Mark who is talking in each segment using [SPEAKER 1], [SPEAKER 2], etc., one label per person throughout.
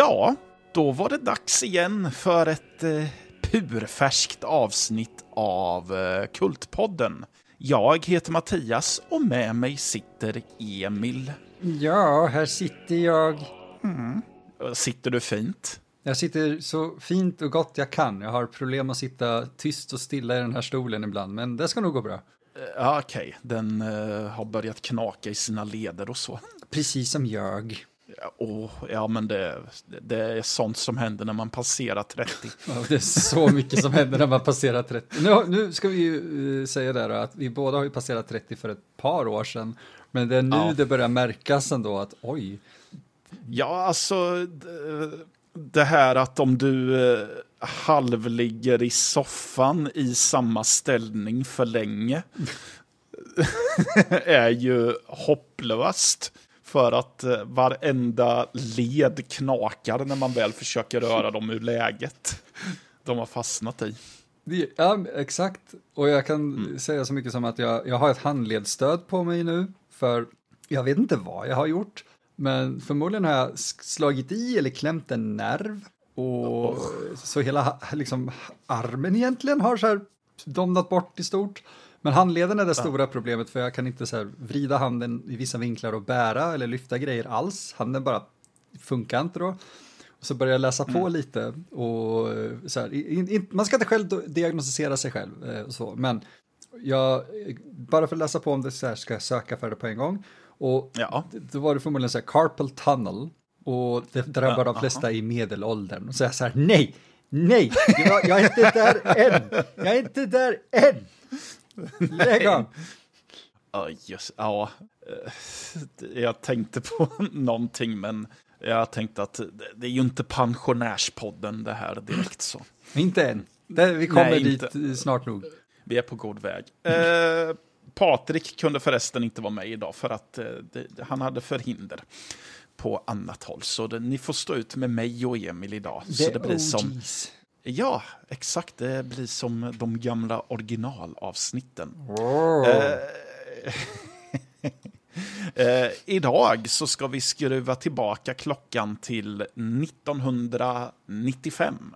[SPEAKER 1] Ja, då var det dags igen för ett eh, purfärskt avsnitt av eh, Kultpodden. Jag heter Mattias och med mig sitter Emil.
[SPEAKER 2] Ja, här sitter jag.
[SPEAKER 1] Sitter du fint?
[SPEAKER 2] Jag sitter så fint och gott jag kan. Jag har problem att sitta tyst och stilla i den här stolen ibland, men det ska nog gå bra.
[SPEAKER 1] Eh, Ja, okej. Den eh, har börjat knaka i sina leder och så.
[SPEAKER 2] Precis som jag.
[SPEAKER 1] Åh, ja, men det, det är sånt som händer när man passerar 30.
[SPEAKER 2] Ja, det är så mycket som händer när man passerar 30. Nu, nu ska vi ju eh, säga det då, att vi båda har ju passerat 30 för ett par år sedan. Men det är nu
[SPEAKER 1] Ja.
[SPEAKER 2] det börjar märkas ändå att oj,
[SPEAKER 1] Ja, alltså det här att om du eh, halvligger i soffan i samma ställning för länge är ju hopplöst. För att eh, varenda led knakar när man väl försöker röra dem ur läget de har fastnat i.
[SPEAKER 2] Ja, exakt. Och jag kan säga så mycket som att jag, jag har ett handledsstöd på mig nu, för jag vet inte vad jag har gjort, men förmodligen har jag slagit i eller klämt en nerv. Och så hela liksom, armen egentligen har så här domnat bort i stort. Men handleden är det stora problemet för jag kan inte så vrida handen i vissa vinklar och bära eller lyfta grejer alls. Handen bara funkar inte då. Och så började jag läsa på lite och eh, så här, in, in, man ska inte själv diagnostisera sig själv eh, så, men jag, bara för att läsa på om det så här ska jag söka för det på en gång. Och
[SPEAKER 1] Ja.
[SPEAKER 2] då var det förmodligen så här carpal tunnel och det drabbar de flesta i medelåldern. Och så är jag så här, nej, nej, jag, jag är inte där än, jag är inte där än. Lägg av.
[SPEAKER 1] Ja, just, ja. eh, Jag tänkte på någonting, men jag tänkte att det- är ju inte pensionärspodden det här direkt så.
[SPEAKER 2] Inte än. Vi kommer
[SPEAKER 1] Nej,
[SPEAKER 2] dit
[SPEAKER 1] inte.
[SPEAKER 2] eh, snart nog.
[SPEAKER 1] Vi är på god väg. Eh, Patrik kunde förresten inte vara med idag för att eh, det, han hade förhinder på annat håll. Så det, ni får stå ut med mig och Emil idag. så det blir som,
[SPEAKER 2] OGs.
[SPEAKER 1] Ja, exakt, det blir som de gamla originalavsnitten.
[SPEAKER 2] Wow.
[SPEAKER 1] Eh, eh, idag så ska vi skruva tillbaka klockan till 1995.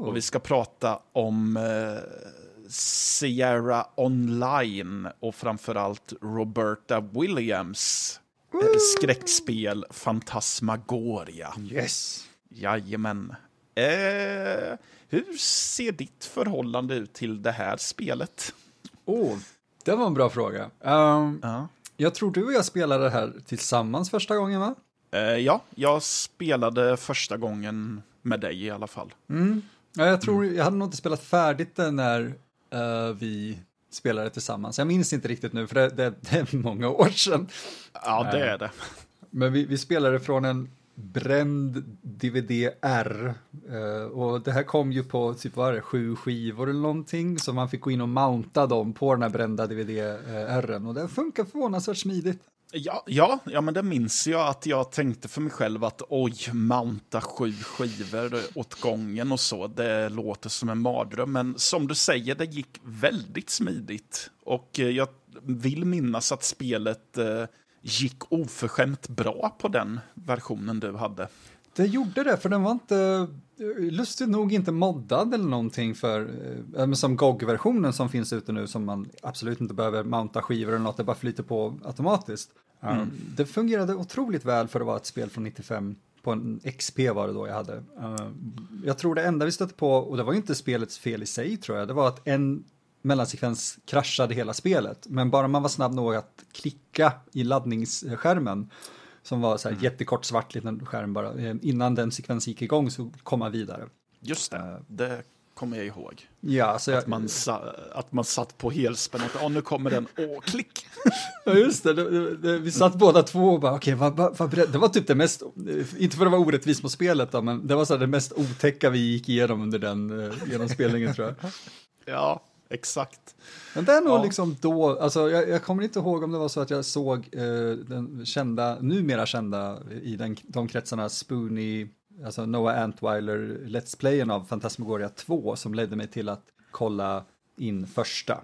[SPEAKER 1] Och vi ska prata om eh, Sierra Online och framförallt Roberta Williams eh, skräckspel Fantasmagoria.
[SPEAKER 2] Yes.
[SPEAKER 1] Jajamän. Eh, hur ser ditt förhållande ut till det här spelet?
[SPEAKER 2] Oh, det var en bra fråga. Ehm,
[SPEAKER 1] Ja.
[SPEAKER 2] jag tror du och jag spelade det här tillsammans första gången, va?
[SPEAKER 1] Eh, ja, jag spelade första gången med dig i alla fall.
[SPEAKER 2] Ja, jag tror, jag hade nog inte spelat färdigt det när eh, vi spelade tillsammans. Jag minns inte riktigt nu, för det, det, det är många år sedan.
[SPEAKER 1] Ja, det är det.
[SPEAKER 2] Men vi, vi spelade från en bränd DVD-R. eh, och det här kom ju på typ var det, sju skivor eller någonting. Så man fick gå in och mounta dem på den här brända DVD-R'en eh, Och det funkar förvånansvärt smidigt.
[SPEAKER 1] Ja, ja, ja, men det minns jag att jag tänkte för mig själv att oj, mounta sju skivor åt gången och så, det låter som en mardröm. Men som du säger, det gick väldigt smidigt. Och eh, jag vill minnas att spelet eh, gick oförskämt bra på den versionen du hade.
[SPEAKER 2] Det gjorde det, för den var inte, lustigt nog inte moddad eller någonting för, eh, som GOG-versionen som finns ute nu som man absolut inte behöver mounta skivor eller något, det bara flyter på automatiskt. Um, det fungerade otroligt väl för att vara ett spel från 95, på en XP var det då jag hade. Uh, jag tror det enda vi stötte på, och det var ju inte spelets fel i sig tror jag, det var att en mellansekvens kraschade hela spelet, men bara man var snabb nog att klicka i laddningsskärmen som var så här jättekort svart liten skärm bara. Eh, Innan den sekvensen gick igång så kom man vidare.
[SPEAKER 1] Just det, det kommer jag ihåg.
[SPEAKER 2] Ja, så jag,
[SPEAKER 1] Att man, sa, att man satt på helspänn, att oh, nu kommer den, åh, klick.
[SPEAKER 2] ja, just det, det, det, vi satt båda två och bara, okej, vad, vad, vad beredd- det var typ det mest, inte för att vara orättvis mot spelet då, men det var så här det mest otäcka vi gick igenom under den uh, genomspelningen tror jag.
[SPEAKER 1] Ja, exakt.
[SPEAKER 2] Men det är nog
[SPEAKER 1] Ja.
[SPEAKER 2] liksom då, alltså jag, jag kommer inte ihåg om det var så att jag såg eh, den kända, numera kända i den, de kretsarna, Spoonie, alltså Noah Antweiler, Let's Playen av Fantasmagoria 2 som ledde mig till att kolla in första.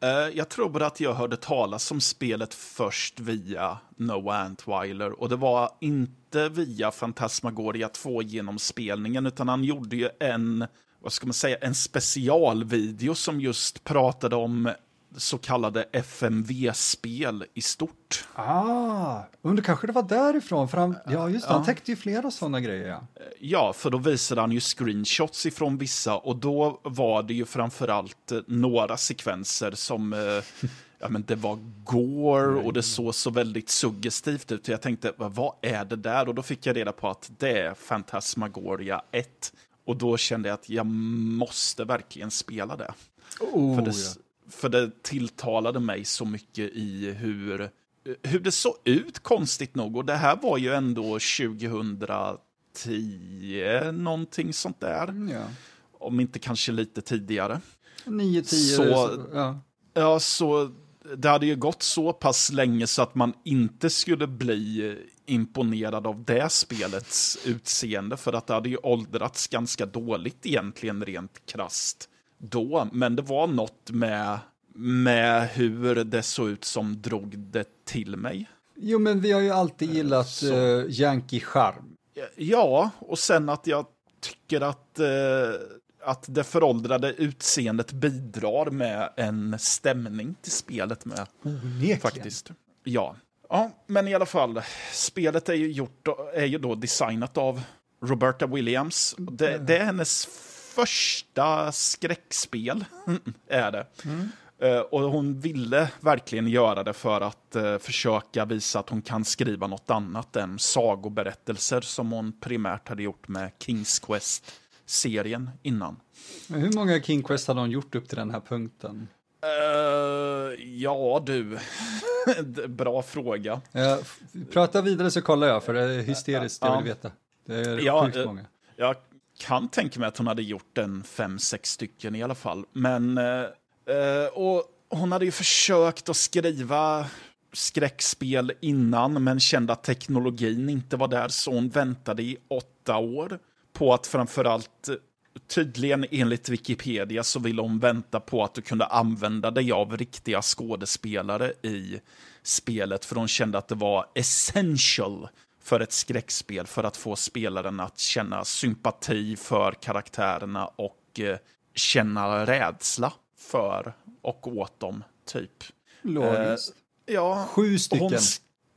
[SPEAKER 1] Eh, jag tror bara att jag hörde talas om spelet först via Noah Antweiler och det var inte via Fantasmagoria 2-genomspelningen, utan han gjorde ju en, vad ska man säga, en specialvideo som just pratade om så kallade FMV-spel i stort.
[SPEAKER 2] Ah, undrar kanske det var därifrån, för han, ja just det, han täckte ju flera sådana grejer. Ja.
[SPEAKER 1] Ja, för då visade han ju screenshots ifrån vissa och då var det ju framförallt eh, några sekvenser som eh, ja, men det var gore och det såg så väldigt suggestivt ut. Jag tänkte, "Va, vad är det där? Och då fick jag reda på att det är Fantasmagoria 1. Och då kände jag att jag måste verkligen spela det.
[SPEAKER 2] Oh,
[SPEAKER 1] För det,
[SPEAKER 2] ja.
[SPEAKER 1] för det tilltalade mig så mycket i hur, hur det såg ut, konstigt nog. Och det här var ju ändå 2010, någonting sånt där.
[SPEAKER 2] ja.
[SPEAKER 1] Om inte kanske lite tidigare.
[SPEAKER 2] 9, 10,
[SPEAKER 1] Så-
[SPEAKER 2] så, ja.
[SPEAKER 1] Ja, så det hade ju gått så pass länge så att man inte skulle bli imponerad av det spelets utseende. För att det hade ju åldrats ganska dåligt egentligen rent krasst då. Men det var något med, med hur det såg ut som drog det till mig.
[SPEAKER 2] Jo, men vi har ju alltid gillat
[SPEAKER 1] så.
[SPEAKER 2] uh, Yankee-charm.
[SPEAKER 1] Ja, och sen att jag tycker att, eh, att det föråldrade utseendet bidrar med en stämning till spelet med.
[SPEAKER 2] Onekligen.
[SPEAKER 1] Faktiskt. Ja. Ja, men i alla fall. Spelet är ju, gjort, är ju då designat av Roberta Williams. Det, det är hennes första skräckspel, är det. Eh, och hon ville verkligen göra det för att eh, försöka visa att hon kan skriva något annat än sagoberättelser som hon primärt hade gjort med Kings Quest-serien innan.
[SPEAKER 2] Men hur många King Quest hade hon gjort upp till den här punkten?
[SPEAKER 1] Eh, ja, du. Bra fråga.
[SPEAKER 2] Uh, prata vidare så kollar jag, för det är hysteriskt, jag
[SPEAKER 1] Ja.
[SPEAKER 2] vill veta. Det är
[SPEAKER 1] Ja,
[SPEAKER 2] sjukt
[SPEAKER 1] eh,
[SPEAKER 2] många.
[SPEAKER 1] Jag kan tänka mig att hon hade gjort en fem, sex stycken i alla fall. Men, eh, eh, och hon hade ju försökt att skriva skräckspel innan, men kände att teknologin inte var där, så hon väntade i åtta år på att framförallt, eh, tydligen enligt Wikipedia, så ville hon vänta på att du kunde använda dig av riktiga skådespelare i spelet, för hon kände att det var essential för ett skräckspel för att få spelaren att känna sympati för karaktärerna och eh, känna rädsla för och åt dem, typ.
[SPEAKER 2] Logiskt.
[SPEAKER 1] Ja,
[SPEAKER 2] Sju stycken,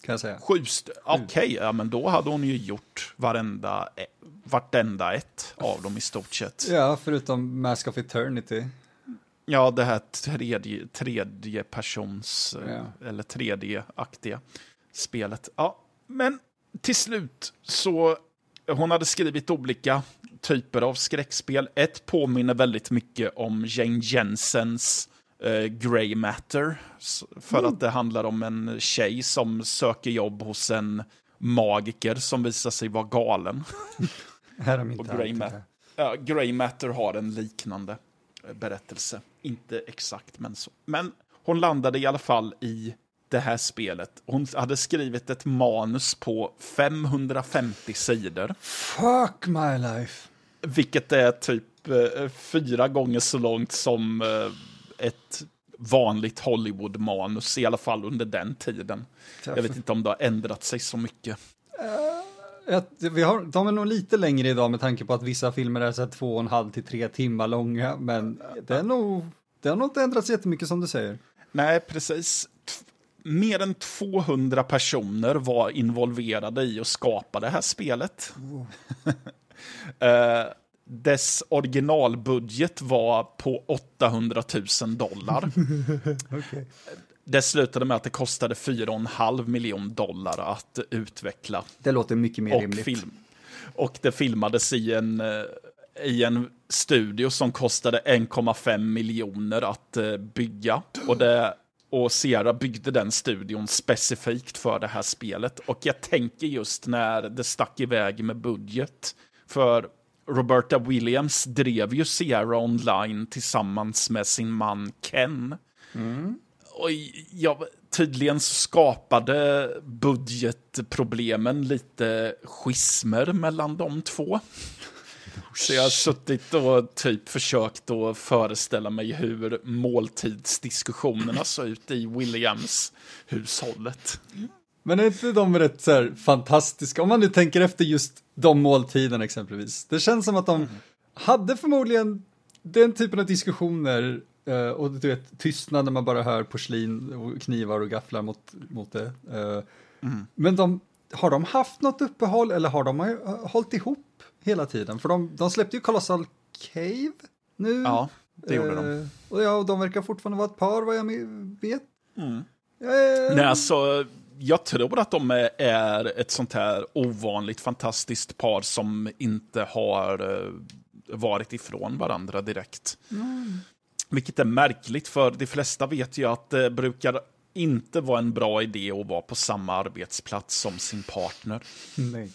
[SPEAKER 2] kan jag säga.
[SPEAKER 1] Sju st- Okej, ja, men då hade hon ju gjort varenda, eh, vartenda ett av dem i stort sett.
[SPEAKER 2] Ja, förutom Mask of Eternity.
[SPEAKER 1] Ja, det här tredje, tredje persons, eh,
[SPEAKER 2] Ja.
[SPEAKER 1] eller tredje-aktiga spelet. Ja, men till slut så, hon hade skrivit olika typer av skräckspel. Ett påminner väldigt mycket om Jane Jensens eh, Grey Matter. För att det handlar om en tjej som söker jobb hos en magiker som visar sig vara galen.
[SPEAKER 2] Här
[SPEAKER 1] Och
[SPEAKER 2] tant.
[SPEAKER 1] Grey, Ma- ja, Grey Matter har en liknande eh, berättelse. Inte exakt, men så. Men hon landade i alla fall i det här spelet. Hon hade skrivit ett manus på 550 sidor.
[SPEAKER 2] Fuck my life.
[SPEAKER 1] Vilket är typ eh, fyra gånger så långt som eh, ett vanligt Hollywood-manus, i alla fall under den tiden. Jag vet inte om det har ändrat sig så mycket.
[SPEAKER 2] Att vi har, de är nog lite längre idag med tanke på att vissa filmer är så två och en halv till tre timmar långa, men det är nog, det har nog inte ändrats jättemycket som du säger.
[SPEAKER 1] Nej, precis. T- Mer än 200 personer var involverade i att skapa det här spelet. Eh, dess originalbudget var på 800 000 dollar. Det slutade med att det kostade 4,5 miljon dollar att utveckla
[SPEAKER 2] Det låter mycket mer
[SPEAKER 1] och
[SPEAKER 2] rimligt.
[SPEAKER 1] film. Och det filmades i en, eh, i en studio som kostade 1,5 miljoner att eh, bygga. Och, det, och Sierra byggde den studion specifikt för det här spelet. Och jag tänker just när det stack iväg med budget. För Roberta Williams drev ju Sierra online tillsammans med sin man Ken. Och jag, tydligen skapade budgetproblemen lite schismer mellan de två. Så jag har suttit och typ försökt att föreställa mig hur måltidsdiskussionerna såg ut i Williams hushållet.
[SPEAKER 2] Men är inte de rätt så här fantastiska, om man nu tänker efter just de måltiderna exempelvis. Det känns som att de hade förmodligen den typen av diskussioner eh, och du vet tystnad när man bara hör porslin och knivar och gafflar mot, mot det. Eh, Men de, har de haft något uppehåll eller har de eh, hållit ihop hela tiden? För de, de släppte ju Colossal Cave nu.
[SPEAKER 1] Ja, det gjorde de.
[SPEAKER 2] Och ja, och de verkar fortfarande vara ett par vad jag vet.
[SPEAKER 1] Mm.
[SPEAKER 2] Eh,
[SPEAKER 1] Nej, alltså, jag tror att de är- ett sånt här ovanligt fantastiskt par som inte har eh, varit ifrån varandra direkt. Vilket är märkligt, för de flesta vet ju att det brukar inte vara en bra idé att vara på samma arbetsplats som sin partner.
[SPEAKER 2] Nej,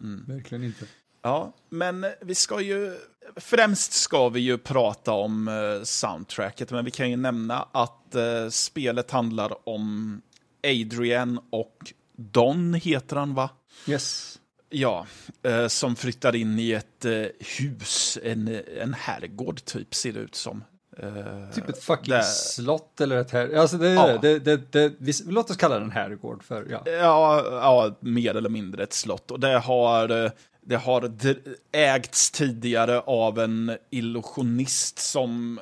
[SPEAKER 1] Mm.
[SPEAKER 2] verkligen inte.
[SPEAKER 1] Ja, men vi ska ju... Främst ska vi ju prata om eh, soundtracket, men vi kan ju nämna att eh, spelet handlar om Adrian och Don heter han va?
[SPEAKER 2] Yes.
[SPEAKER 1] Ja, eh, som flyttar in i ett eh, hus, en, en herrgård typ ser det ut som. Eh,
[SPEAKER 2] Typ ett fucking
[SPEAKER 1] där-
[SPEAKER 2] slott eller ett här. Alltså det,
[SPEAKER 1] Ja.
[SPEAKER 2] det, det, det, vi, låt oss kalla den herrgård för, ja.
[SPEAKER 1] Ja, ja, mer eller mindre ett slott. Och det har, det har ägts tidigare av en illusionist som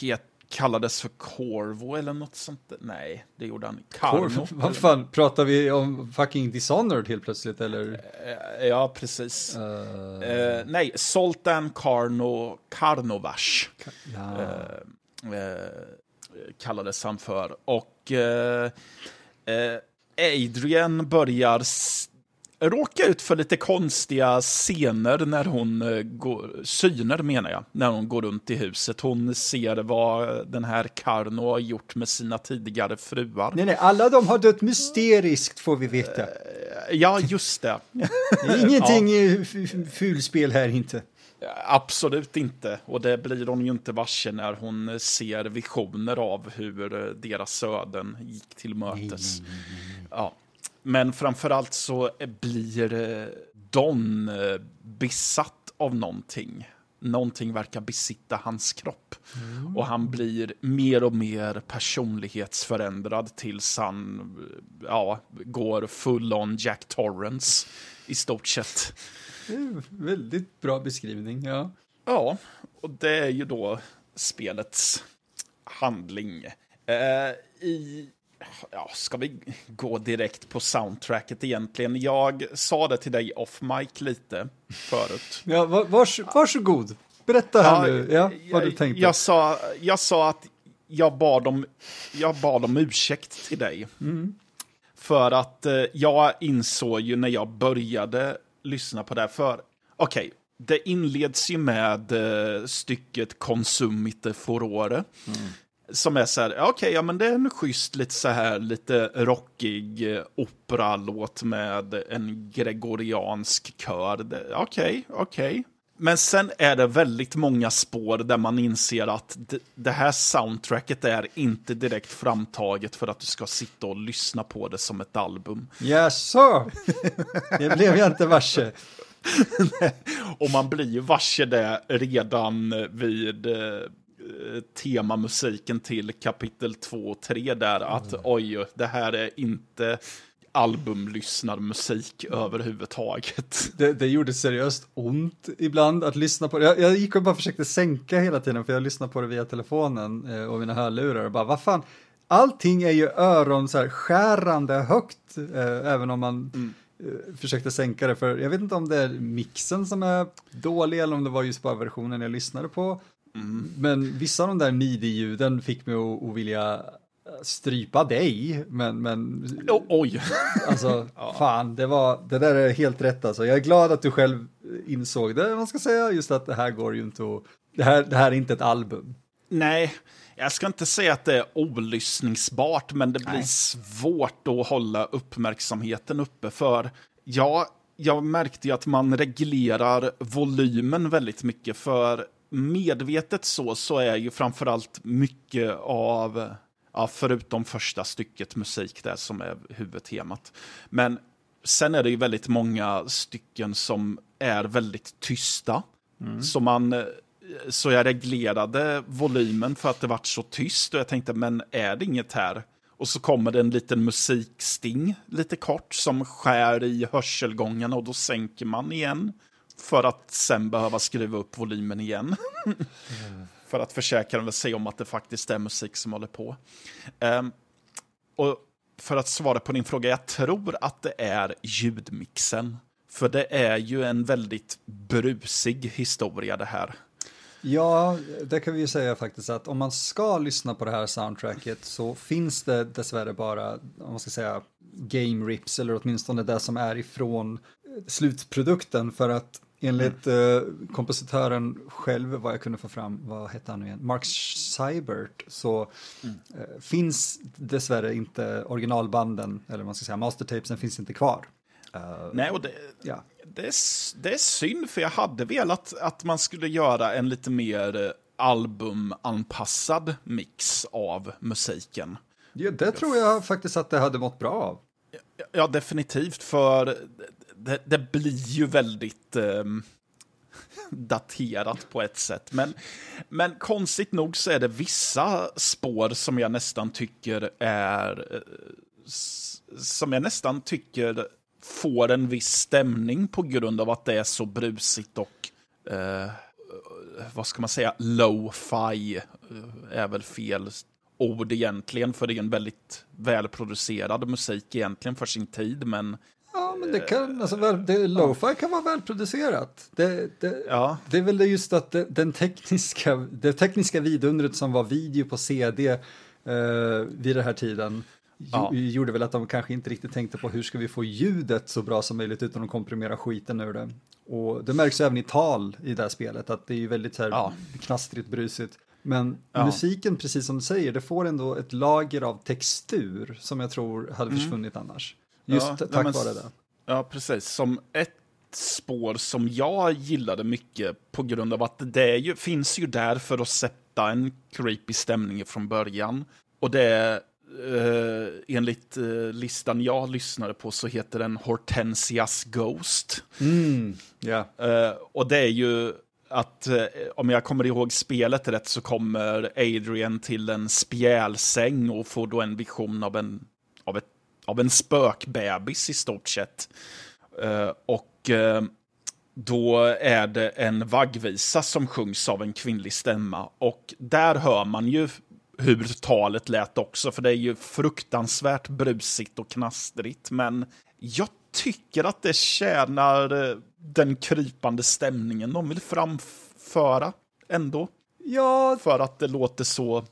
[SPEAKER 1] het, kallades för Corvo eller något sånt. Nej, det gjorde han.
[SPEAKER 2] Kor, vad fan, pratar vi om fucking Dishonored helt plötsligt eller?
[SPEAKER 1] Eh, Ja, precis.
[SPEAKER 2] Uh,
[SPEAKER 1] Eh, nej, Soltan Carno Karnovash.
[SPEAKER 2] ja.
[SPEAKER 1] eh, kallades han för. Och Adrian börjar s- råka ut för lite konstiga scener när hon eh, går, syner menar jag, när hon går runt i huset. Hon ser vad den här Karno har gjort med sina tidigare fruar.
[SPEAKER 2] Nej, nej, alla de har dött mysteriskt får vi veta.
[SPEAKER 1] Ja, just det.
[SPEAKER 2] Ingenting ja. fulspel här inte.
[SPEAKER 1] Absolut inte. Och det blir hon ju inte varse när hon ser visioner av hur eh, deras öden gick till mötes. Ja. Men framförallt så blir eh, Don eh, besatt av någonting. Någonting verkar besitta hans kropp. Och han blir mer och mer personlighetsförändrad tills han eh, ja, går full on Jack Torrance i stort sett.
[SPEAKER 2] Väldigt bra beskrivning, ja.
[SPEAKER 1] Ja, och det är ju då spelets handling. Eh, I... Ja, ska vi gå direkt på soundtracket egentligen? Jag sa det till dig off mic lite förut.
[SPEAKER 2] ja va- vars, varsågod, berätta här nu ja, vad du tänkte.
[SPEAKER 1] Jag sa, jag sa att jag bad, om, jag bad om ursäkt till dig.
[SPEAKER 2] Mm.
[SPEAKER 1] För att eh, jag insåg ju när jag började lyssna på det här, för okej, det inleds ju med eh, stycket Consumite furore. Som är så här, okej, ja men det är en schysst, lite så här, lite rockig eh, operalåt med en gregoriansk kör. Okej, okej. Men sen är det väldigt många spår där man inser att det, här soundtracket är inte direkt framtaget för att du ska sitta och lyssna på det som ett album.
[SPEAKER 2] Jaså? det blev jag inte varse.
[SPEAKER 1] Och man blir ju varse det redan vid eh, temamusiken till kapitel 2 och 3 där att oj, det här är inte albumlyssnarmusik överhuvudtaget.
[SPEAKER 2] Det, det gjorde seriöst ont ibland att lyssna på det. Jag, jag gick och bara försökte sänka hela tiden för jag lyssnade på det via telefonen eh, och mina hörlurar och bara vad fan. Allting är ju öron så här skärande högt eh, även om man eh, försökte sänka det för jag vet inte om det är mixen som är dålig eller om det var just bara versionen jag lyssnade på. Men vissa av de där midi-ljuden fick mig att, att vilja strypa dig, men, men
[SPEAKER 1] O- oj!
[SPEAKER 2] Alltså, fan, det, var, det där är helt rätt alltså. Jag är glad att du själv insåg det, man ska säga, just att det här går ju inte att... Det här, det här är inte ett album.
[SPEAKER 1] Nej, jag ska inte säga att det är olyssningsbart, men det blir
[SPEAKER 2] Nej.
[SPEAKER 1] svårt att hålla uppmärksamheten uppe för. Ja, jag märkte ju att man reglerar volymen väldigt mycket, för medvetet så, så är ju framförallt mycket av, ja, förutom första stycket musik där som är huvudtemat. Men sen är det ju väldigt många stycken som är väldigt tysta. Så man så jag reglerade volymen för att det vart så tyst och jag tänkte, men är det inget här? Och så kommer det en liten musiksting lite kort som skär i hörselgången och då sänker man igen. För att sen behöva skruva upp volymen igen. för att försäkra sig om att det faktiskt är musik som håller på. Um, och för att svara på din fråga, jag tror att det är ljudmixen. För det är ju en väldigt brusig historia det här.
[SPEAKER 2] Ja, det kan vi ju säga faktiskt att om man ska lyssna på det här soundtracket så finns det dessvärre bara, om man ska säga, game rips eller åtminstone det som är ifrån slutprodukten för att enligt mm. uh, kompositören själv, vad jag kunde få fram, vad hette han nu igen, Mark Seibert, så mm. uh, finns dessvärre inte originalbanden, eller man ska säga mastertapesen finns inte kvar.
[SPEAKER 1] Uh, Nej, och det, ja. det, är, det är synd, för jag hade velat att man skulle göra en lite mer albumanpassad mix av musiken.
[SPEAKER 2] Ja, det tror jag faktiskt att det hade mått bra av.
[SPEAKER 1] Ja definitivt, för det, det blir ju väldigt eh, daterat på ett sätt. Men, men konstigt nog så är det vissa spår som jag nästan tycker är... Eh, som jag nästan tycker får en viss stämning på grund av att det är så brusigt och eh, vad ska man säga, low-fi eh, är väl fel ord egentligen, för det är en väldigt välproducerad musik egentligen för sin tid, men
[SPEAKER 2] Ja, men det kan, alltså, det, lo-fi kan vara välproducerat. Det, det, ja. det är väl just att det, den tekniska, det tekniska vidundret som var video på CD eh, vid den här tiden ja. gjorde väl att de kanske inte riktigt tänkte på hur ska vi få ljudet så bra som möjligt utan att komprimera skiten ur det. Och det märks även i tal i det här spelet att det är väldigt så här ja. knastrigt, brusigt. Men ja. musiken, precis som du säger, det får ändå ett lager av textur som jag tror hade mm. försvunnit annars. Just ja, tack men, vare det.
[SPEAKER 1] Ja, precis. Som ett spår som jag gillade mycket på grund av att det ju, finns ju där för att sätta en creepy stämning från början. Och det är Uh, enligt uh, listan jag lyssnade på så heter den Hortensias Ghost.
[SPEAKER 2] Mm,
[SPEAKER 1] yeah. uh, och det är ju att, eh, om jag kommer ihåg spelet rätt, så kommer Adrian till en spjälsäng och får då en vision av en, av en spökbebis i stort sett. Uh, och uh, då är det en vaggvisa som sjungs av en kvinnlig stämma. Och där hör man ju hur talet lät också, för det är ju fruktansvärt brusigt och knastrigt. Men jag tycker att det tjänar eh, den krypande stämningen de vill framföra ändå.
[SPEAKER 2] Ja.
[SPEAKER 1] För att det låter så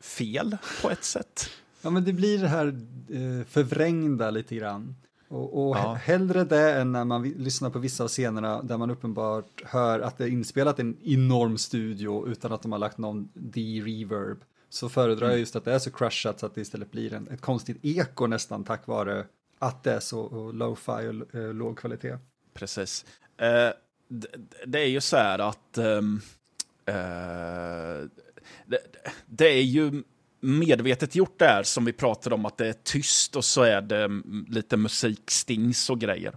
[SPEAKER 1] fel på ett sätt.
[SPEAKER 2] Ja, men det blir det här eh, förvrängda lite grann. Och, och ja. hellre det än när man lyssnar på vissa av scenerna där man uppenbart hör att det är inspelat i en enorm studio utan att de har lagt någon D-reverb. Så föredrar jag mm. just att det är så crushat så att det istället blir en, ett konstigt eko nästan tack vare att det är så low-fi och uh, låg kvalitet.
[SPEAKER 1] Precis. Uh, det, det, är ju så här att um, uh, det, det, är ju medvetet gjort det här som vi pratade om, att det är tyst och så är det mm, lite musikstings och grejer.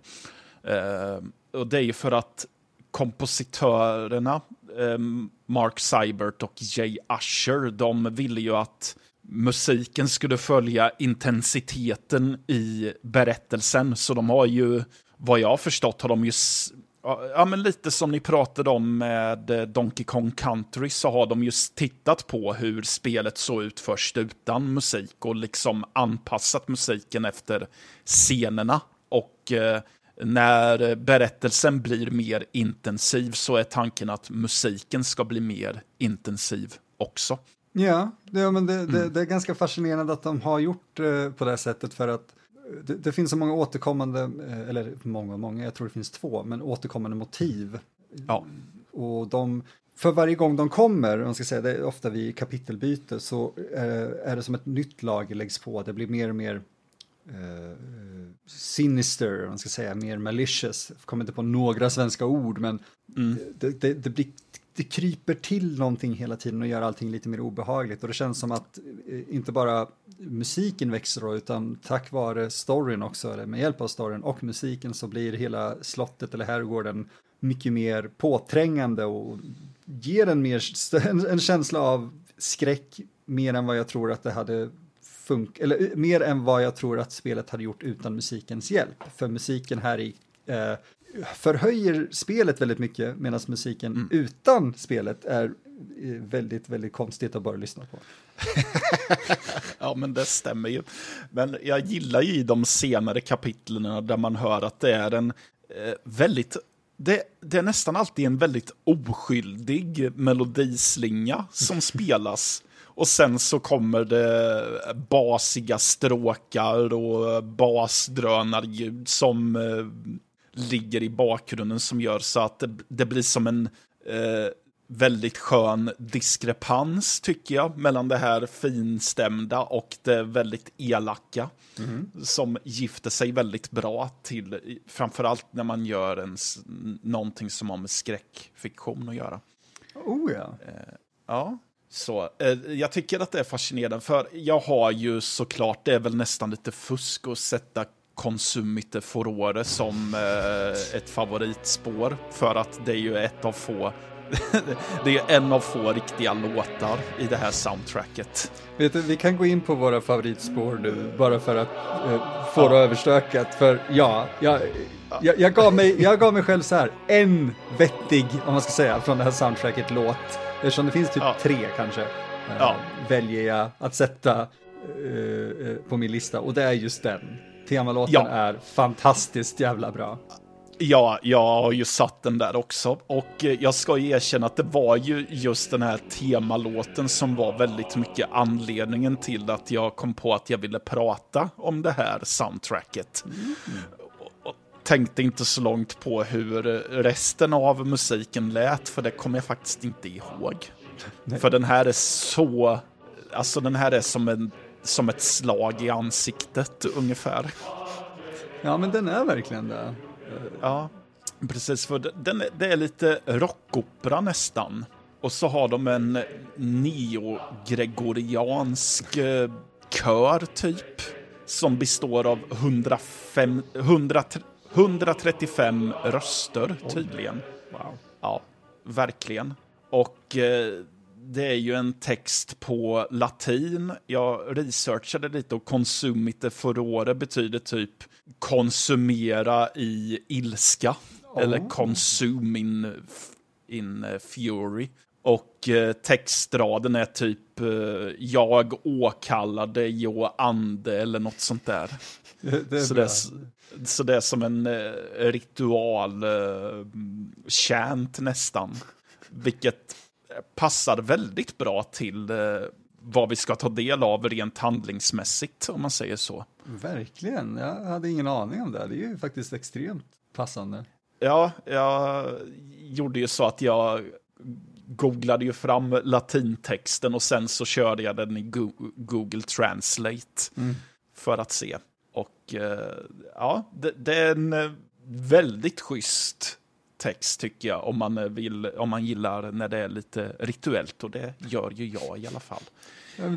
[SPEAKER 1] Eh, och det är ju för att kompositörerna, eh, Mark Seibert och Jay Usher, de ville ju att musiken skulle följa intensiteten i berättelsen. Så de har ju, vad jag har förstått, har de ju Ja, men lite som ni pratade om med eh, Donkey Kong Country så har de just tittat på hur spelet såg ut först utan musik och liksom anpassat musiken efter scenerna. Och eh, när berättelsen blir mer intensiv så är tanken att musiken ska bli mer intensiv också.
[SPEAKER 2] Ja, det, men det, mm. det är ganska fascinerande att de har gjort eh, på det sättet för att det, det, finns så många återkommande, eh, eller många, många, jag tror det finns två, men återkommande motiv.
[SPEAKER 1] Ja.
[SPEAKER 2] Och de, för varje gång de kommer, man ska säga det är ofta vid kapitelbyte, så eh, är det som ett nytt lager läggs på, det blir mer och mer eh, sinister, man ska säga, mer malicious. Jag kommer inte på några svenska ord, men mm. det, det, det, blir det kryper till någonting hela tiden och gör allting lite mer obehagligt och det känns som att eh, inte bara musiken växer då utan tack vare storyn också, eller med hjälp av storyn och musiken så blir hela slottet eller herrgården mycket mer påträngande och ger en, mer, en känsla av skräck mer än vad jag tror att det hade funkat eller eh, mer än vad jag tror att spelet hade gjort utan musikens hjälp. För musiken här i eh, förhöjer spelet väldigt mycket medan musiken mm. utan spelet är eh, väldigt, väldigt konstigt att bara lyssna på.
[SPEAKER 1] ja, men det stämmer ju. Men jag gillar ju i de senare kapitlerna där man hör att det är en eh, väldigt det, det, är nästan alltid en väldigt oskyldig melodislinga som spelas. Och sen så kommer det basiga stråkar och basdrönarljud som eh, ligger i bakgrunden som gör så att det, det blir som en eh, väldigt skön diskrepans, tycker jag, mellan det här finstämda och det väldigt elaka. Mm. Som gifter sig väldigt bra till, framförallt när man gör en, någonting som har med skräckfiktion att göra.
[SPEAKER 2] Oh ja.
[SPEAKER 1] Eh, ja. Så, eh, jag tycker att det är fascinerande, för jag har ju såklart, det är väl nästan lite fusk att sätta Consumite Furore som eh, ett favoritspår, för att det är ju ett av få det är en av få riktiga låtar i det här soundtracket.
[SPEAKER 2] Vet du, vi kan gå in på våra favoritspår nu, bara för att eh, få ja. det överstökat. För ja, jag, jag, jag, gav mig, jag gav mig själv så här, en vettig, om man ska säga, från det här soundtracket låt. Eftersom det finns typ ja. tre kanske, eh, ja. väljer jag att sätta eh, eh, på min lista. Och det är just den. Temalåten är fantastiskt jävla bra.
[SPEAKER 1] Ja, jag har ju satt den där också. Och eh, jag ska erkänna att det var ju just den här temalåten som var väldigt mycket anledningen till att jag kom på att jag ville prata om det här soundtracket. Mm. Och tänkte inte så långt på hur resten av musiken lät, för det kommer jag faktiskt inte ihåg. Nej. För den här är så... Alltså den här är som, en, som ett slag i ansiktet ungefär.
[SPEAKER 2] Ja, men den är verkligen det.
[SPEAKER 1] Ja, precis. För den, det är lite rockopera nästan. Och så har de en neogregoriansk eh, kör typ. Som består av 105, 100, 135 röster tydligen.
[SPEAKER 2] Wow.
[SPEAKER 1] Ja, verkligen. Och eh, det är ju en text på latin. Jag researchade lite och consumite furore betyder typ konsumera i ilska. Oh. Eller consume in, in fury. Och eh, textraden är typ eh, jag åkallade jag ande eller något sånt där. Det, det så, det är, så det är som en eh, ritual eh, chant nästan. Vilket passar väldigt bra till eh, vad vi ska ta del av rent handlingsmässigt, om man säger så.
[SPEAKER 2] Verkligen, jag hade ingen aning om det. Det är ju faktiskt extremt passande.
[SPEAKER 1] Ja, jag gjorde ju så att jag googlade ju fram latintexten och sen så körde jag den i Google Translate mm. för att se. Och eh, ja, det, det är en eh, väldigt schysst text tycker jag, om man, vill, om man gillar när det är lite rituellt och det gör ju jag i alla fall.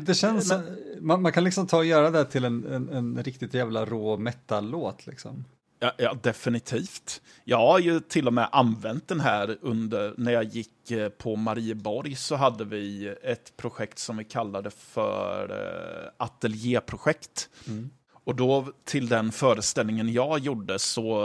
[SPEAKER 2] Det känns, Men, man, man, kan liksom ta och göra det till en, en, en riktigt jävla rå metal-låt liksom.
[SPEAKER 1] Ja, ja, definitivt. Jag har ju till och med använt den här under, när jag gick eh, på Marieborg så hade vi ett projekt som vi kallade för ateljéprojekt. Mm. Och då till den föreställningen jag gjorde så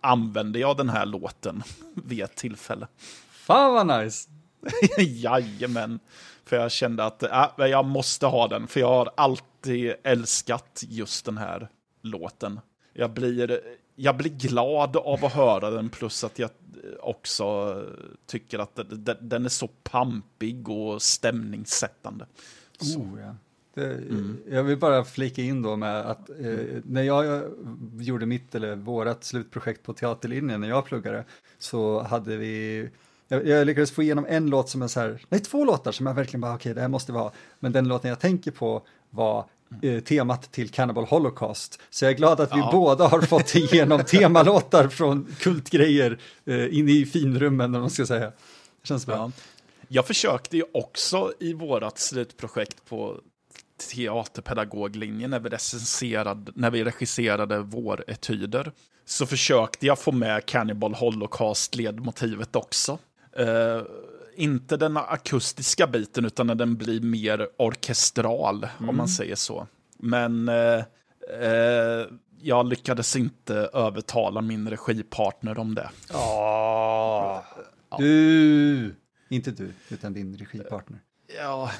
[SPEAKER 1] använde jag den här låten vid ett tillfälle.
[SPEAKER 2] Fan vad nice!
[SPEAKER 1] Jajamän. För jag kände att äh, jag måste ha den, för jag har alltid älskat just den här låten. Jag blir, jag blir glad av att höra den, plus att jag också tycker att den är så pampig och stämningssättande. Så.
[SPEAKER 2] Oh, ja. Det, mm. Jag vill bara flika in då med att eh, när jag gjorde mitt eller vårat slutprojekt på teaterlinjen när jag pluggade så hade vi jag, jag lyckades få igenom en låt som är så här, nej två låtar som jag verkligen bara okej okay, det här måste vi ha. Men den låten jag tänker på var eh, temat till Cannibal Holocaust. Så jag är glad att ja. vi båda har fått igenom temalåtar från kultgrejer eh, in i finrummen, om man ska säga. Det känns bra. Ja.
[SPEAKER 1] Jag försökte ju också i vårat slutprojekt på teaterpedagoglinjen när vi, recenserade, när vi regisserade våretyder så försökte jag få med Cannibal Holocaust-ledmotivet också. Uh, inte den akustiska biten, utan när den blir mer orkestral, mm. om man säger så. Men eh, eh, jag lyckades inte övertala min regipartner om det.
[SPEAKER 2] Ja. Du! Inte du, utan din regipartner.
[SPEAKER 1] Ja,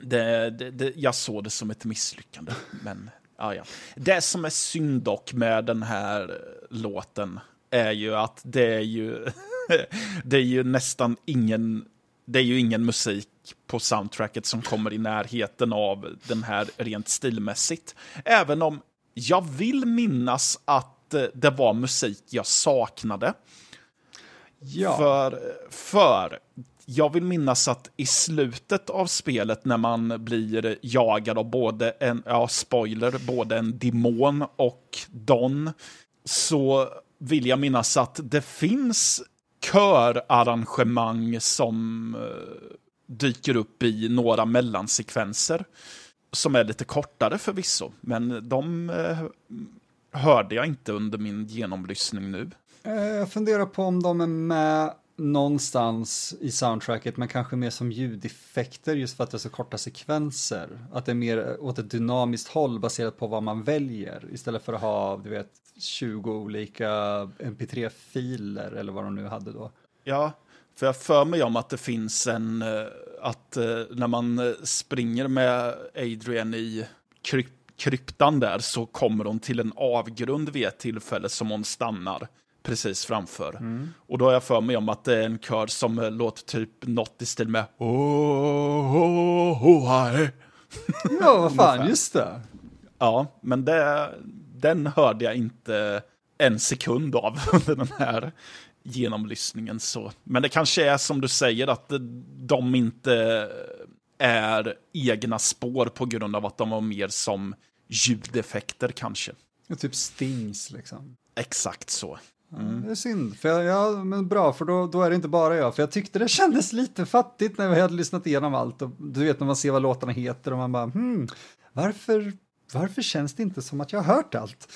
[SPEAKER 1] det, det, det, jag såg det som ett misslyckande. Men ja, ja. Det som är synd dock med den här låten är ju att det är ju, det är ju nästan ingen, det är ju ingen musik på soundtracket som kommer i närheten av den här rent stilmässigt. Även om jag vill minnas att det var musik jag saknade.
[SPEAKER 2] Ja.
[SPEAKER 1] För, för jag vill minnas att i slutet av spelet när man blir jagad av både en, ja spoiler, både en demon och Don, så vill jag minnas att det finns körarrangemang som eh, dyker upp i några mellansekvenser. Som är lite kortare förvisso, men de eh, hörde jag inte under min genomlyssning nu.
[SPEAKER 2] Eh, jag funderar på om de är med någonstans i soundtracket, men kanske mer som ljudeffekter just för att det är så korta sekvenser. Att det är mer åt ett dynamiskt håll baserat på vad man väljer istället för att ha, du vet, 20 olika mp3-filer eller vad de nu hade då.
[SPEAKER 1] Ja, för jag för mig om att det finns en, eh, att eh, när man eh, springer med Adrian i kryp kryptan där så kommer hon till en avgrund vid ett tillfälle som hon stannar precis framför. Och då har jag för mig om att det är en kör som eh, låter typ något i stil med oh, oh, oh, hi.
[SPEAKER 2] Ja, vad fan, just det.
[SPEAKER 1] Ja, men det, den hörde jag inte en sekund av under den här genomlyssningen. Så. Men det kanske är som du säger att de inte är egna spår på grund av att de var mer som ljudeffekter kanske.
[SPEAKER 2] Och typ stings liksom.
[SPEAKER 1] Exakt så.
[SPEAKER 2] Det är synd, för jag, ja, men bra, för då, då är det inte bara jag, för jag tyckte det kändes lite fattigt när vi hade lyssnat igenom allt och du vet när man ser vad låtarna heter och man bara hmm, varför, varför känns det inte som att jag har hört allt?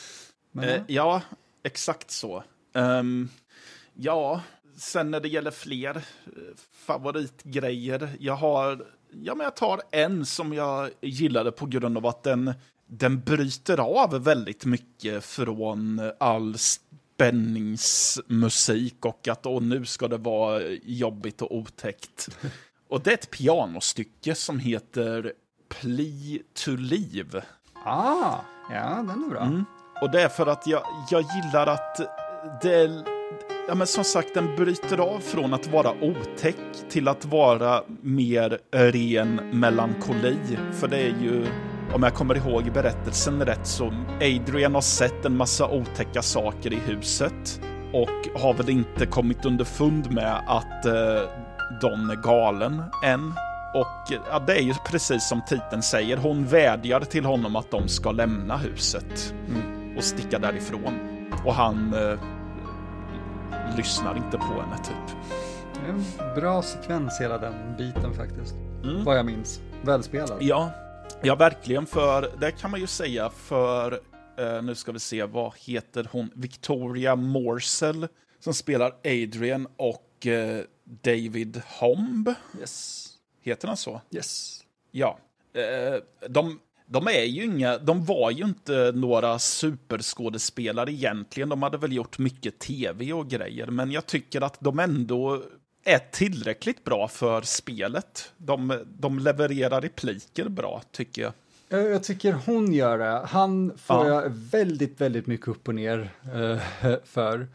[SPEAKER 2] Men,
[SPEAKER 1] Eh, ja, exakt så. Ehm, ja, sen när det gäller fler eh, favoritgrejer. Jag har, ja men jag tar en som jag gillade på grund av att den, den bryter av väldigt mycket från all spänningsmusik och att åh, nu ska det vara jobbigt och otäckt. Och det är ett pianostycke som heter Plea to Leave.
[SPEAKER 2] ah, ja, den är bra.
[SPEAKER 1] Mm. Och det är för att jag, jag gillar att det, ja men som sagt, den bryter av från att vara otäck till att vara mer ren melankoli. För det är ju, om jag kommer ihåg berättelsen rätt, så Adrian har sett en massa otäcka saker i huset och har väl inte kommit underfund med att eh, Don är galen än. Och ja, det är ju precis som titeln säger, hon vädjar till honom att de ska lämna huset och sticka därifrån. Och han eh, lyssnar inte på henne typ.
[SPEAKER 2] Det är en bra sekvens hela den biten faktiskt.
[SPEAKER 1] Mm.
[SPEAKER 2] Vad jag minns. Välspelad.
[SPEAKER 1] Ja, ja verkligen för det kan man ju säga för eh, nu ska vi se vad heter hon Victoria Morsell som spelar Adrian och eh, David Homb.
[SPEAKER 2] Yes.
[SPEAKER 1] Heter han så?
[SPEAKER 2] Yes.
[SPEAKER 1] Ja. Eh, de, de är ju inga, de var ju inte några superskådespelare egentligen. De hade väl gjort mycket tv och grejer, men jag tycker att de ändå är tillräckligt bra för spelet. De, de levererar repliker bra, tycker jag.
[SPEAKER 2] Jag, tycker hon gör det. Han får
[SPEAKER 1] Ja.
[SPEAKER 2] jag väldigt, väldigt mycket upp och ner eh, för. Eh,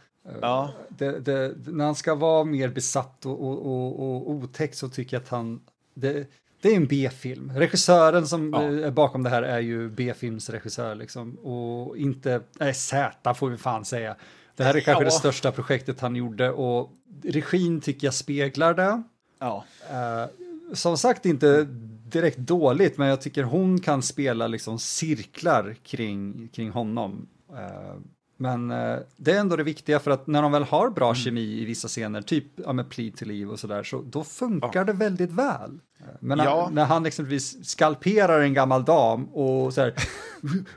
[SPEAKER 1] Ja.
[SPEAKER 2] Det, det, när han ska vara mer besatt och, och, och, och otäck så tycker jag att han... Det, det är en B-film. Regissören som
[SPEAKER 1] Ja.
[SPEAKER 2] eh, är bakom det här är ju B-filmsregissör liksom. Och inte... Nej, Z får vi fan säga. Det här är kanske
[SPEAKER 1] Ja.
[SPEAKER 2] det största projektet han gjorde och regin tycker jag speglar det.
[SPEAKER 1] Ja.
[SPEAKER 2] Eh, som sagt inte direkt dåligt, men jag tycker hon kan spela liksom cirklar kring, kring honom. Eh, men eh, det är ändå det viktiga för att när de väl har bra kemi i vissa scener, typ ja, med Plea to Leave och sådär, så då funkar det väldigt väl. Men när,
[SPEAKER 1] Ja.
[SPEAKER 2] när han exempelvis skalperar en gammal dam och så här,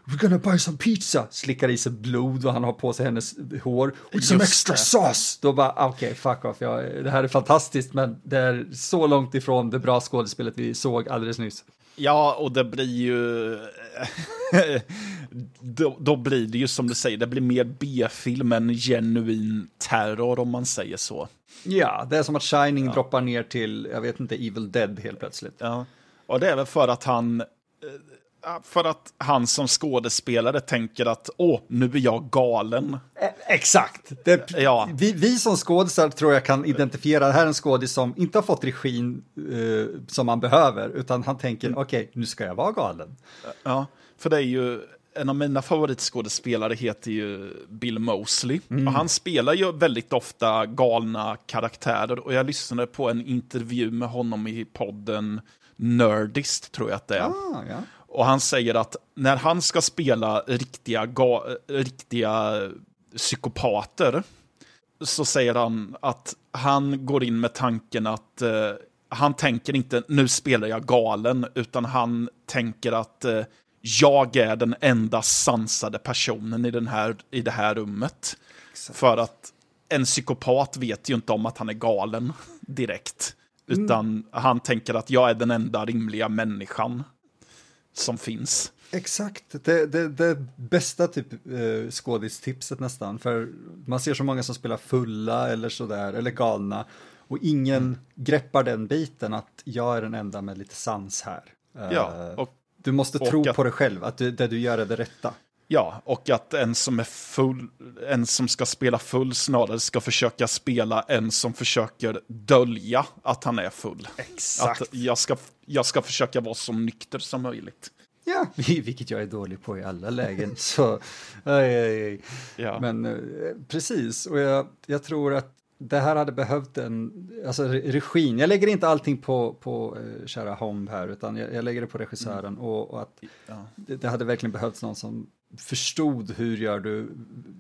[SPEAKER 2] we're gonna buy some pizza, slickar i sig blod och han har på sig hennes hår, with some
[SPEAKER 1] Just
[SPEAKER 2] extra
[SPEAKER 1] det.
[SPEAKER 2] sauce. Då bara, ah, okej, fuck off, ja, det här är fantastiskt, men det är så långt ifrån det bra skådespelet vi såg alldeles nyss.
[SPEAKER 1] Ja, och det blir ju... då, då blir det ju som du säger, det blir mer B-film än genuin terror om man säger så.
[SPEAKER 2] Ja, det är som att Shining droppar ner till, jag vet inte, Evil Dead helt plötsligt.
[SPEAKER 1] Ja. Och det är väl för att han... eh, För att han som skådespelare tänker att åh, nu är jag galen.
[SPEAKER 2] Eh, Exakt! Det,
[SPEAKER 1] Ja.
[SPEAKER 2] vi, vi som skådisar tror jag kan identifiera, det här är en skådis som inte har fått regin eh, som man behöver, utan han tänker, okej, nu ska jag vara galen.
[SPEAKER 1] Ja, för det är ju... En av mina favoritskådespelare heter ju Bill Mosley. Och han spelar ju väldigt ofta galna karaktärer. Och jag lyssnade på en intervju med honom i podden Nerdist, tror jag att det är.
[SPEAKER 2] Ah, ja.
[SPEAKER 1] Och han säger att när han ska spela riktiga, ga- riktiga psykopater så säger han att han går in med tanken att eh, han tänker inte nu spelar jag galen, utan han tänker att eh, jag är den enda sansade personen i, den här, i det här rummet. För att en psykopat vet ju inte om att han är galen direkt. Utan han tänker att jag är den enda rimliga människan som finns.
[SPEAKER 2] Exakt, det, det, det bästa typ eh, skådistipset nästan, för man ser så många som spelar fulla eller sådär, eller galna, och ingen greppar den biten att jag är den enda med lite sans här. Eh,
[SPEAKER 1] Ja, och,
[SPEAKER 2] du måste
[SPEAKER 1] och
[SPEAKER 2] tro
[SPEAKER 1] att-
[SPEAKER 2] på dig själv, att du, det du gör är det rätta.
[SPEAKER 1] Ja, och att en som är full, en som ska spela full snarare ska försöka spela en som försöker dölja att han är full.
[SPEAKER 2] Exakt.
[SPEAKER 1] Att jag ska, jag ska försöka vara så nykter som möjligt.
[SPEAKER 2] Ja, vilket jag är dålig på i alla lägen. Så, aj, aj, aj.
[SPEAKER 1] Ja.
[SPEAKER 2] Men eh, precis, och jag, jag tror att det här hade behövt en, alltså re- regin, jag lägger inte allting på, på eh, kära Holm här, utan jag, jag lägger det på regissören och, och att
[SPEAKER 1] Ja.
[SPEAKER 2] det, det hade verkligen behövts någon som förstod hur gör du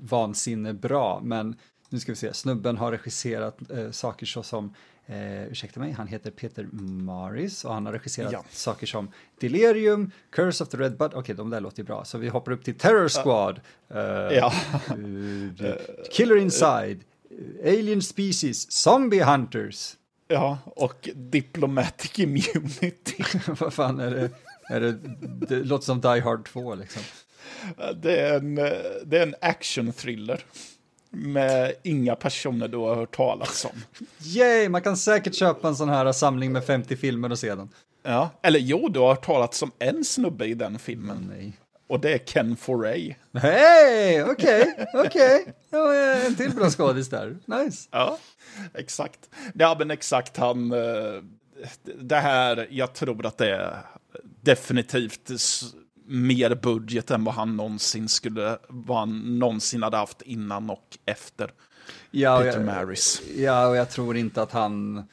[SPEAKER 2] vansinne bra, men nu ska vi se, snubben har regisserat eh, saker så som Eh, ursäkta mig, han heter Peter Maris och han har regisserat
[SPEAKER 1] Ja.
[SPEAKER 2] saker som Delirium, Curse of the Red Bud, okej de där låter ju bra, så vi hoppar upp till Terror Squad, eh,
[SPEAKER 1] Ja.
[SPEAKER 2] eh, Killer Inside, Alien Species, Zombie Hunters,
[SPEAKER 1] ja, och Diplomatic Immunity.
[SPEAKER 2] vad fan är det? Är det, det låter som Die Hard 2 liksom.
[SPEAKER 1] Det är en, det är en action-thriller. Med inga personer du har hört talas om.
[SPEAKER 2] Yay, man kan säkert köpa en sån här samling med 50 filmer och se den.
[SPEAKER 1] Ja. Eller jo, du har hört talas om en snubbe i den filmen.
[SPEAKER 2] Nej.
[SPEAKER 1] Och det är Ken Foray.
[SPEAKER 2] Hej, okej, okej. Ja, En till bra skådis där. Nice.
[SPEAKER 1] Ja, exakt. Ja, men exakt han... eh, Det här, jag tror att det är definitivt mer budget än vad han någonsin skulle, vad han någonsin hade haft innan och efter
[SPEAKER 2] Ja, och
[SPEAKER 1] Peter
[SPEAKER 2] jag,
[SPEAKER 1] Maris.
[SPEAKER 2] ja, och jag tror inte att han...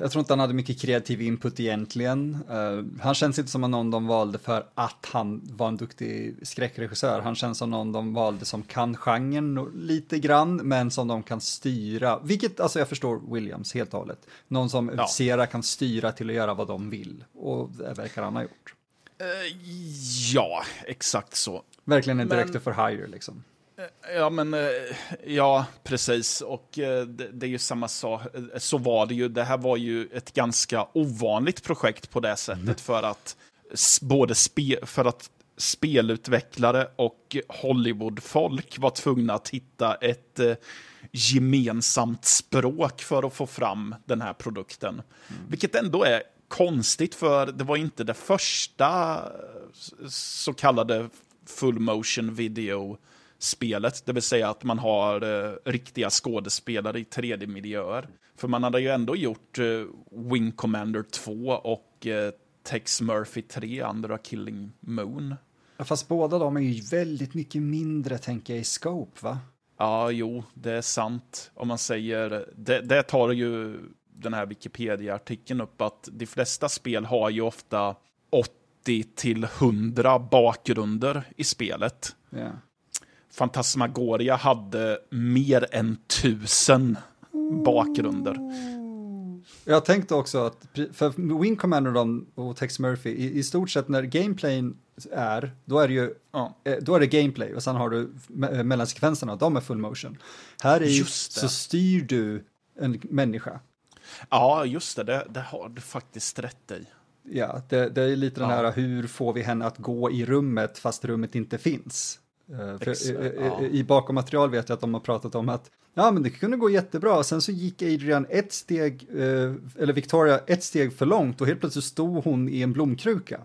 [SPEAKER 2] Jag tror inte han hade mycket kreativ input egentligen. Eh, han känns inte som någon de valde för att han var en duktig skräckregissör. Han känns som någon de valde som kan genren lite grann, men som de kan styra. Vilket, alltså jag förstår Williams helt och hållet. Någon som
[SPEAKER 1] Ja.
[SPEAKER 2] Sera kan styra till att göra vad de vill. Och det verkar han ha gjort.
[SPEAKER 1] Eh, Ja, exakt så.
[SPEAKER 2] Verkligen en
[SPEAKER 1] Men-
[SPEAKER 2] director for hire liksom.
[SPEAKER 1] Ja, men eh, ja, precis. Och eh, det, det är ju samma sak. Eh, Så var det ju. Det här var ju ett ganska ovanligt projekt på det sättet för att både spe, för att spelutvecklare och Hollywoodfolk var tvungna att hitta ett eh, gemensamt språk för att få fram den här produkten. Vilket ändå är konstigt för det var inte det första eh, så kallade full motion video spelet, det vill säga att man har eh, riktiga skådespelare i 3D-miljöer. För man hade ju ändå gjort eh, Wing Commander 2 och eh, Tex Murphy 3, Under a Killing Moon.
[SPEAKER 2] Ja, Fast båda de är ju väldigt mycket mindre, tänker jag, i scope, va?
[SPEAKER 1] Ja, jo, det är sant. Om man säger, det, det tar ju den här Wikipedia-artikeln upp att de flesta spel har ju ofta 80 till 100 bakgrunder i spelet.
[SPEAKER 2] Ja.
[SPEAKER 1] Fantasmagoria hade mer än tusen bakgrunder.
[SPEAKER 2] Jag tänkte också att, för Wing Commander och Tex Murphy, i, i stort sett när gameplayen är, då är det ju,
[SPEAKER 1] Ja.
[SPEAKER 2] eh, då är det gameplay och sen har du eh, mellansekvenserna, de är full motion. Här är ju, så styr du en människa.
[SPEAKER 1] Ja, just det, det, det har du faktiskt rätt i.
[SPEAKER 2] Ja, det, det är lite den
[SPEAKER 1] Ja.
[SPEAKER 2] här hur får vi henne att gå i rummet fast rummet inte finns. Eh, för, eh, eh,
[SPEAKER 1] ja.
[SPEAKER 2] I bakom material vet jag att de har pratat om att ja, men det kunde gå jättebra. Sen så gick Adrian ett steg, eller Victoria ett steg för långt och helt plötsligt stod hon i en blomkruka.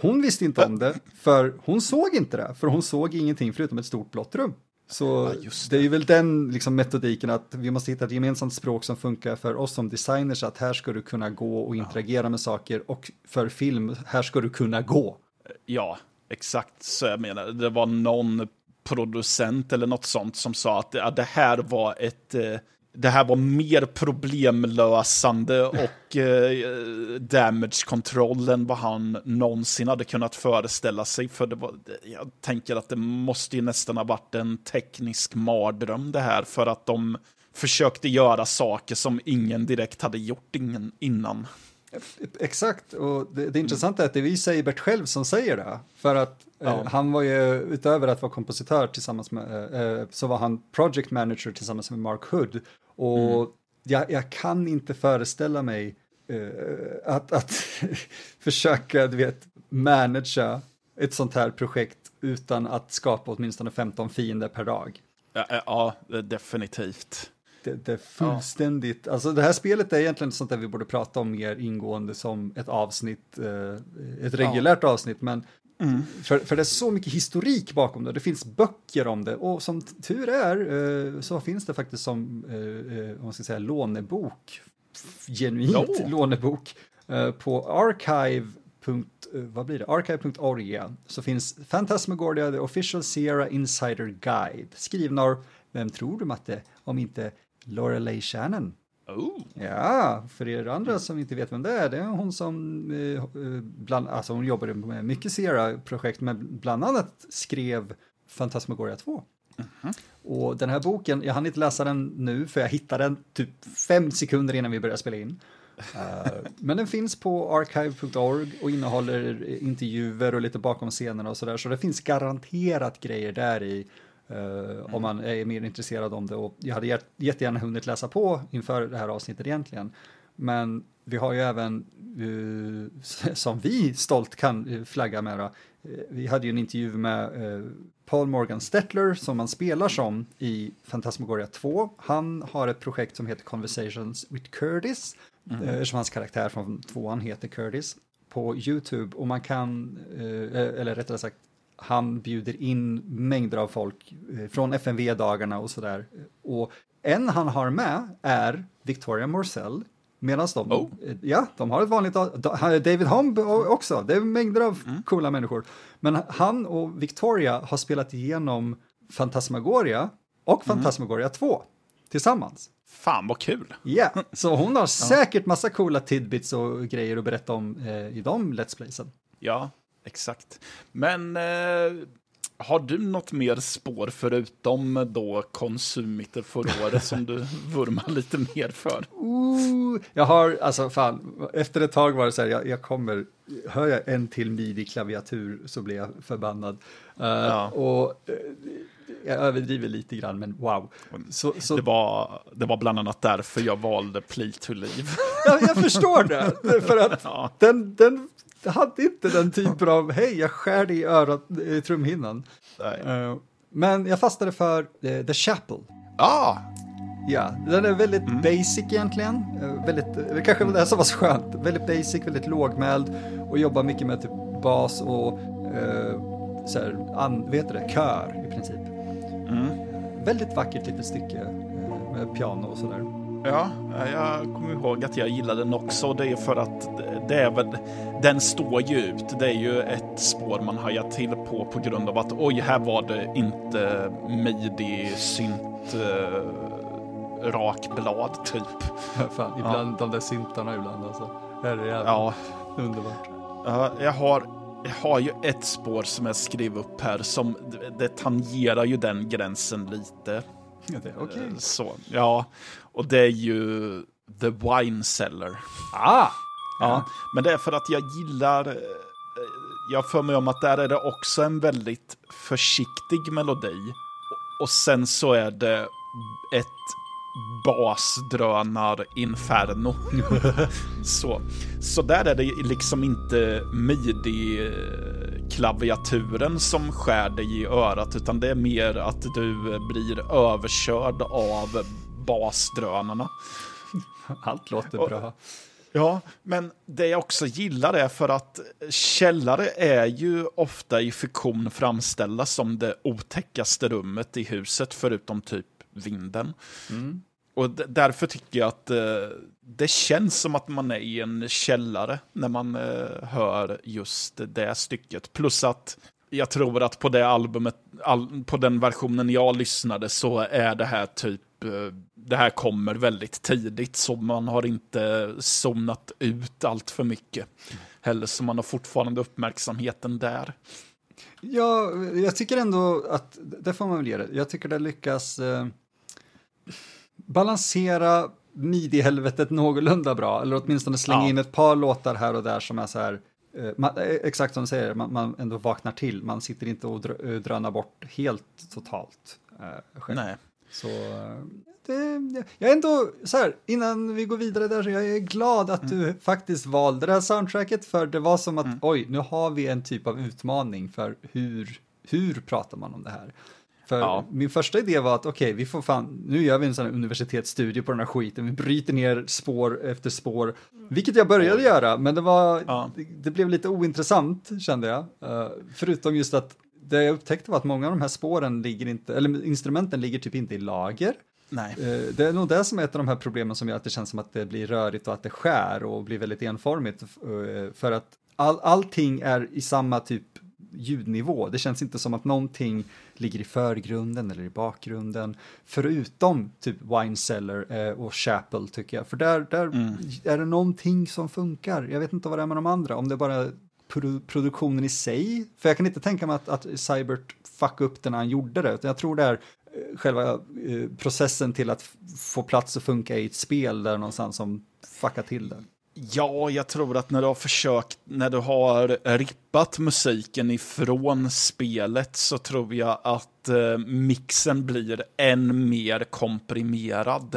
[SPEAKER 2] Hon visste inte om det, för hon såg inte det, för hon såg ingenting förutom ett stort blått rum. Så
[SPEAKER 1] Ja, just
[SPEAKER 2] det är väl den liksom, metodiken att vi måste hitta ett gemensamt språk som funkar för oss som designers, att här ska du kunna gå och interagera med saker och för film, här ska du kunna gå.
[SPEAKER 1] Ja, exakt så jag menar. Det var någon producent eller något sånt som sa att ja, det här var ett... eh, Det här var mer problemlösande och eh, damage control än vad han någonsin hade kunnat föreställa sig. För det var, jag tänker att det måste ju nästan ha varit en teknisk mardröm det här. För att de försökte göra saker som ingen direkt hade gjort ingen, innan.
[SPEAKER 2] Exakt, och det, det intressanta är att det är vi Seibert själv som säger det. För att eh,
[SPEAKER 1] Ja.
[SPEAKER 2] han var ju, utöver att vara kompositör tillsammans med, eh, eh, så var han project manager tillsammans med Mark Hood. Och jag, jag kan inte föreställa mig eh, att, att försöka, du vet, managera ett sånt här projekt utan att skapa åtminstone 15 fiender per dag.
[SPEAKER 1] Ja, eh, ja definitivt.
[SPEAKER 2] Det, det är fullständigt, alltså det här spelet är egentligen sånt där vi borde prata om mer ingående som ett avsnitt, eh, ett reguljärt avsnitt, men för, för det är så mycket historik bakom det, det finns böcker om det och som tur är eh, så finns det faktiskt som, eh, eh, om man ska säga lånebok, genuint
[SPEAKER 1] Ja.
[SPEAKER 2] lånebok, eh, på archive. punkt- Vad blir det? Archive.org så finns Phantasmagoria, the official Sierra Insider Guide, skriven av, vem tror du Matte, om inte Lorelei Shannon?
[SPEAKER 1] Oh.
[SPEAKER 2] Ja, för er andra som inte vet vem det är, det är hon som eh, eh, bland, alltså hon jobbade med mycket Sierra-projekt, men bland annat skrev Fantasmagoria 2. Och den här boken, jag hann inte läsa den nu för jag hittade den typ fem sekunder innan vi började spela in. Eh, men den finns på archive.org och innehåller intervjuer och lite bakom scenerna och sådär, så det finns garanterat grejer där i eh, om man är mer intresserad om det. Och jag hade jätt- jättegärna hunnit läsa på inför det här avsnittet egentligen. Men vi har ju även, eh, som vi stolt kan eh, flagga med, vi hade ju en intervju med Paul Morgan Stettler som man spelar som i Fantasmagoria 2. Han har ett projekt som heter Conversations with Curtis, mm. eftersom hans karaktär från tvåan heter Curtis, på YouTube. Och man kan, eller rättare sagt, han bjuder in mängder av folk eh, från FNV-dagarna och sådär. Och en han har med är Victoria Morcell. Medan de,
[SPEAKER 1] Oh.
[SPEAKER 2] eh, ja, de har ett vanligt, David Humb o- också, det är mängder av coola människor. Men han och Victoria har spelat igenom Fantasmagoria och Fantasmagoria 2 tillsammans.
[SPEAKER 1] Fan vad kul.
[SPEAKER 2] Ja, så hon har säkert massa coola tidbits och grejer att berätta om eh, i de Let's Playsen.
[SPEAKER 1] Ja, exakt. Men eh, har du något mer spår förutom då året som du vurmar lite mer för?
[SPEAKER 2] Ooh, jag har, alltså fan, efter ett tag var det så här, jag, jag kommer, hör jag en till midi-klaviatur så blir jag förbannad. Eh,
[SPEAKER 1] Ja.
[SPEAKER 2] Och eh, jag överdriver lite grann, men wow. Så, så,
[SPEAKER 1] Det var, det var bland annat därför jag valde Play to Live.
[SPEAKER 2] jag, jag förstår det, för att
[SPEAKER 1] Ja.
[SPEAKER 2] den, den hade inte den typen av, hej, jag skär dig i örat, i trumhinnan. Eh, men jag fastnade för eh, The Chapel.
[SPEAKER 1] Ah,
[SPEAKER 2] Ja, den är väldigt basic egentligen. Eh, Väldigt, det kanske var det som var så skönt. Väldigt basic, väldigt lågmäld och jobbar mycket med typ bas och så här, an, vet du det, kör i princip. Väldigt vackert litet stycke med piano och sådär.
[SPEAKER 1] Ja, jag kommer ihåg att jag gillade den också. Det är för att det är väl, den står ju ut. Det är ju ett spår man hajar till på på grund av att oj, här var det inte midi-synt eh, rakblad typ.
[SPEAKER 2] Fan, ibland de där syntarna ibland alltså. Herrejävlar,
[SPEAKER 1] Ja,
[SPEAKER 2] underbart.
[SPEAKER 1] Ja, jag, har, jag har ju ett spår som jag skrev upp här som det, tangerar ju den gränsen lite.
[SPEAKER 2] Ja, det är Okej.
[SPEAKER 1] Så, ja, och det är ju The Wine Cellar.
[SPEAKER 2] Ah!
[SPEAKER 1] Ja, men det är för att jag gillar... eh, Jag för mig om att där är det också en väldigt försiktig melodi. Och sen så är det ett basdrönar-inferno. så. så där är det liksom inte midi-klaviaturen som skär dig i örat, utan det är mer att du blir överkörd av basdrönarna.
[SPEAKER 2] Allt låter
[SPEAKER 1] Och-
[SPEAKER 2] bra.
[SPEAKER 1] Ja, men det jag också gillar är för att källare är ju ofta i fiktion framställda som det otäckaste rummet i huset förutom typ vinden. Och d- därför tycker jag att eh, det känns som att man är i en källare när man eh, hör just det stycket. Plus att jag tror att på det albumet, all, på den versionen jag lyssnade så är det här typ, eh, det här kommer väldigt tidigt så man har inte zonat ut allt för mycket. Heller så man har fortfarande uppmärksamheten där.
[SPEAKER 2] Ja, jag tycker ändå att, det får man väl ge det, jag tycker det lyckas eh, balansera midi-helvetet någorlunda bra, eller åtminstone slänga
[SPEAKER 1] Ja.
[SPEAKER 2] in ett par låtar här och där som är så här, eh, man, eh, exakt som du säger, man, man ändå vaknar till, man sitter inte och drö, eh, drönar bort helt totalt. Eh, själv.
[SPEAKER 1] Nej.
[SPEAKER 2] Så eh, det, jag är ändå så här, innan vi går vidare där, så jag är glad att du faktiskt valde det här soundtracket, för det var som att oj, nu har vi en typ av utmaning för hur, hur pratar man om det här? För
[SPEAKER 1] Ja.
[SPEAKER 2] min första idé var att okej, vi får fan, nu gör vi en sån här universitetsstudie på den här skiten, vi bryter ner spår efter spår, vilket jag började göra, men det var,
[SPEAKER 1] Ja.
[SPEAKER 2] det, det blev lite ointressant kände jag. Eh, förutom just att det jag upptäckte var att många av de här spåren ligger inte, eller instrumenten ligger typ inte i lager.
[SPEAKER 1] Nej.
[SPEAKER 2] Eh, Det är nog det som är ett av de här problemen som gör att det känns som att det blir rörigt och att det skär och blir väldigt enformigt. eh, För att all, allting är i samma typ ljudnivå. Det känns inte som att någonting ligger i förgrunden eller i bakgrunden. Förutom typ Wine Cellar eh, och Chapel tycker jag. För där, där är det någonting som funkar. Jag vet inte vad det är med de andra. Om det bara produ produktionen i sig. För jag kan inte tänka mig att, att Cybert fuckade upp det när han gjorde det. Utan jag tror det är själva eh, processen till att få plats och funka i ett spel där någonstans som fuckar till det.
[SPEAKER 1] Ja, jag tror att när du har försökt, när du har rippat musiken ifrån spelet så tror jag att eh, mixen blir än mer komprimerad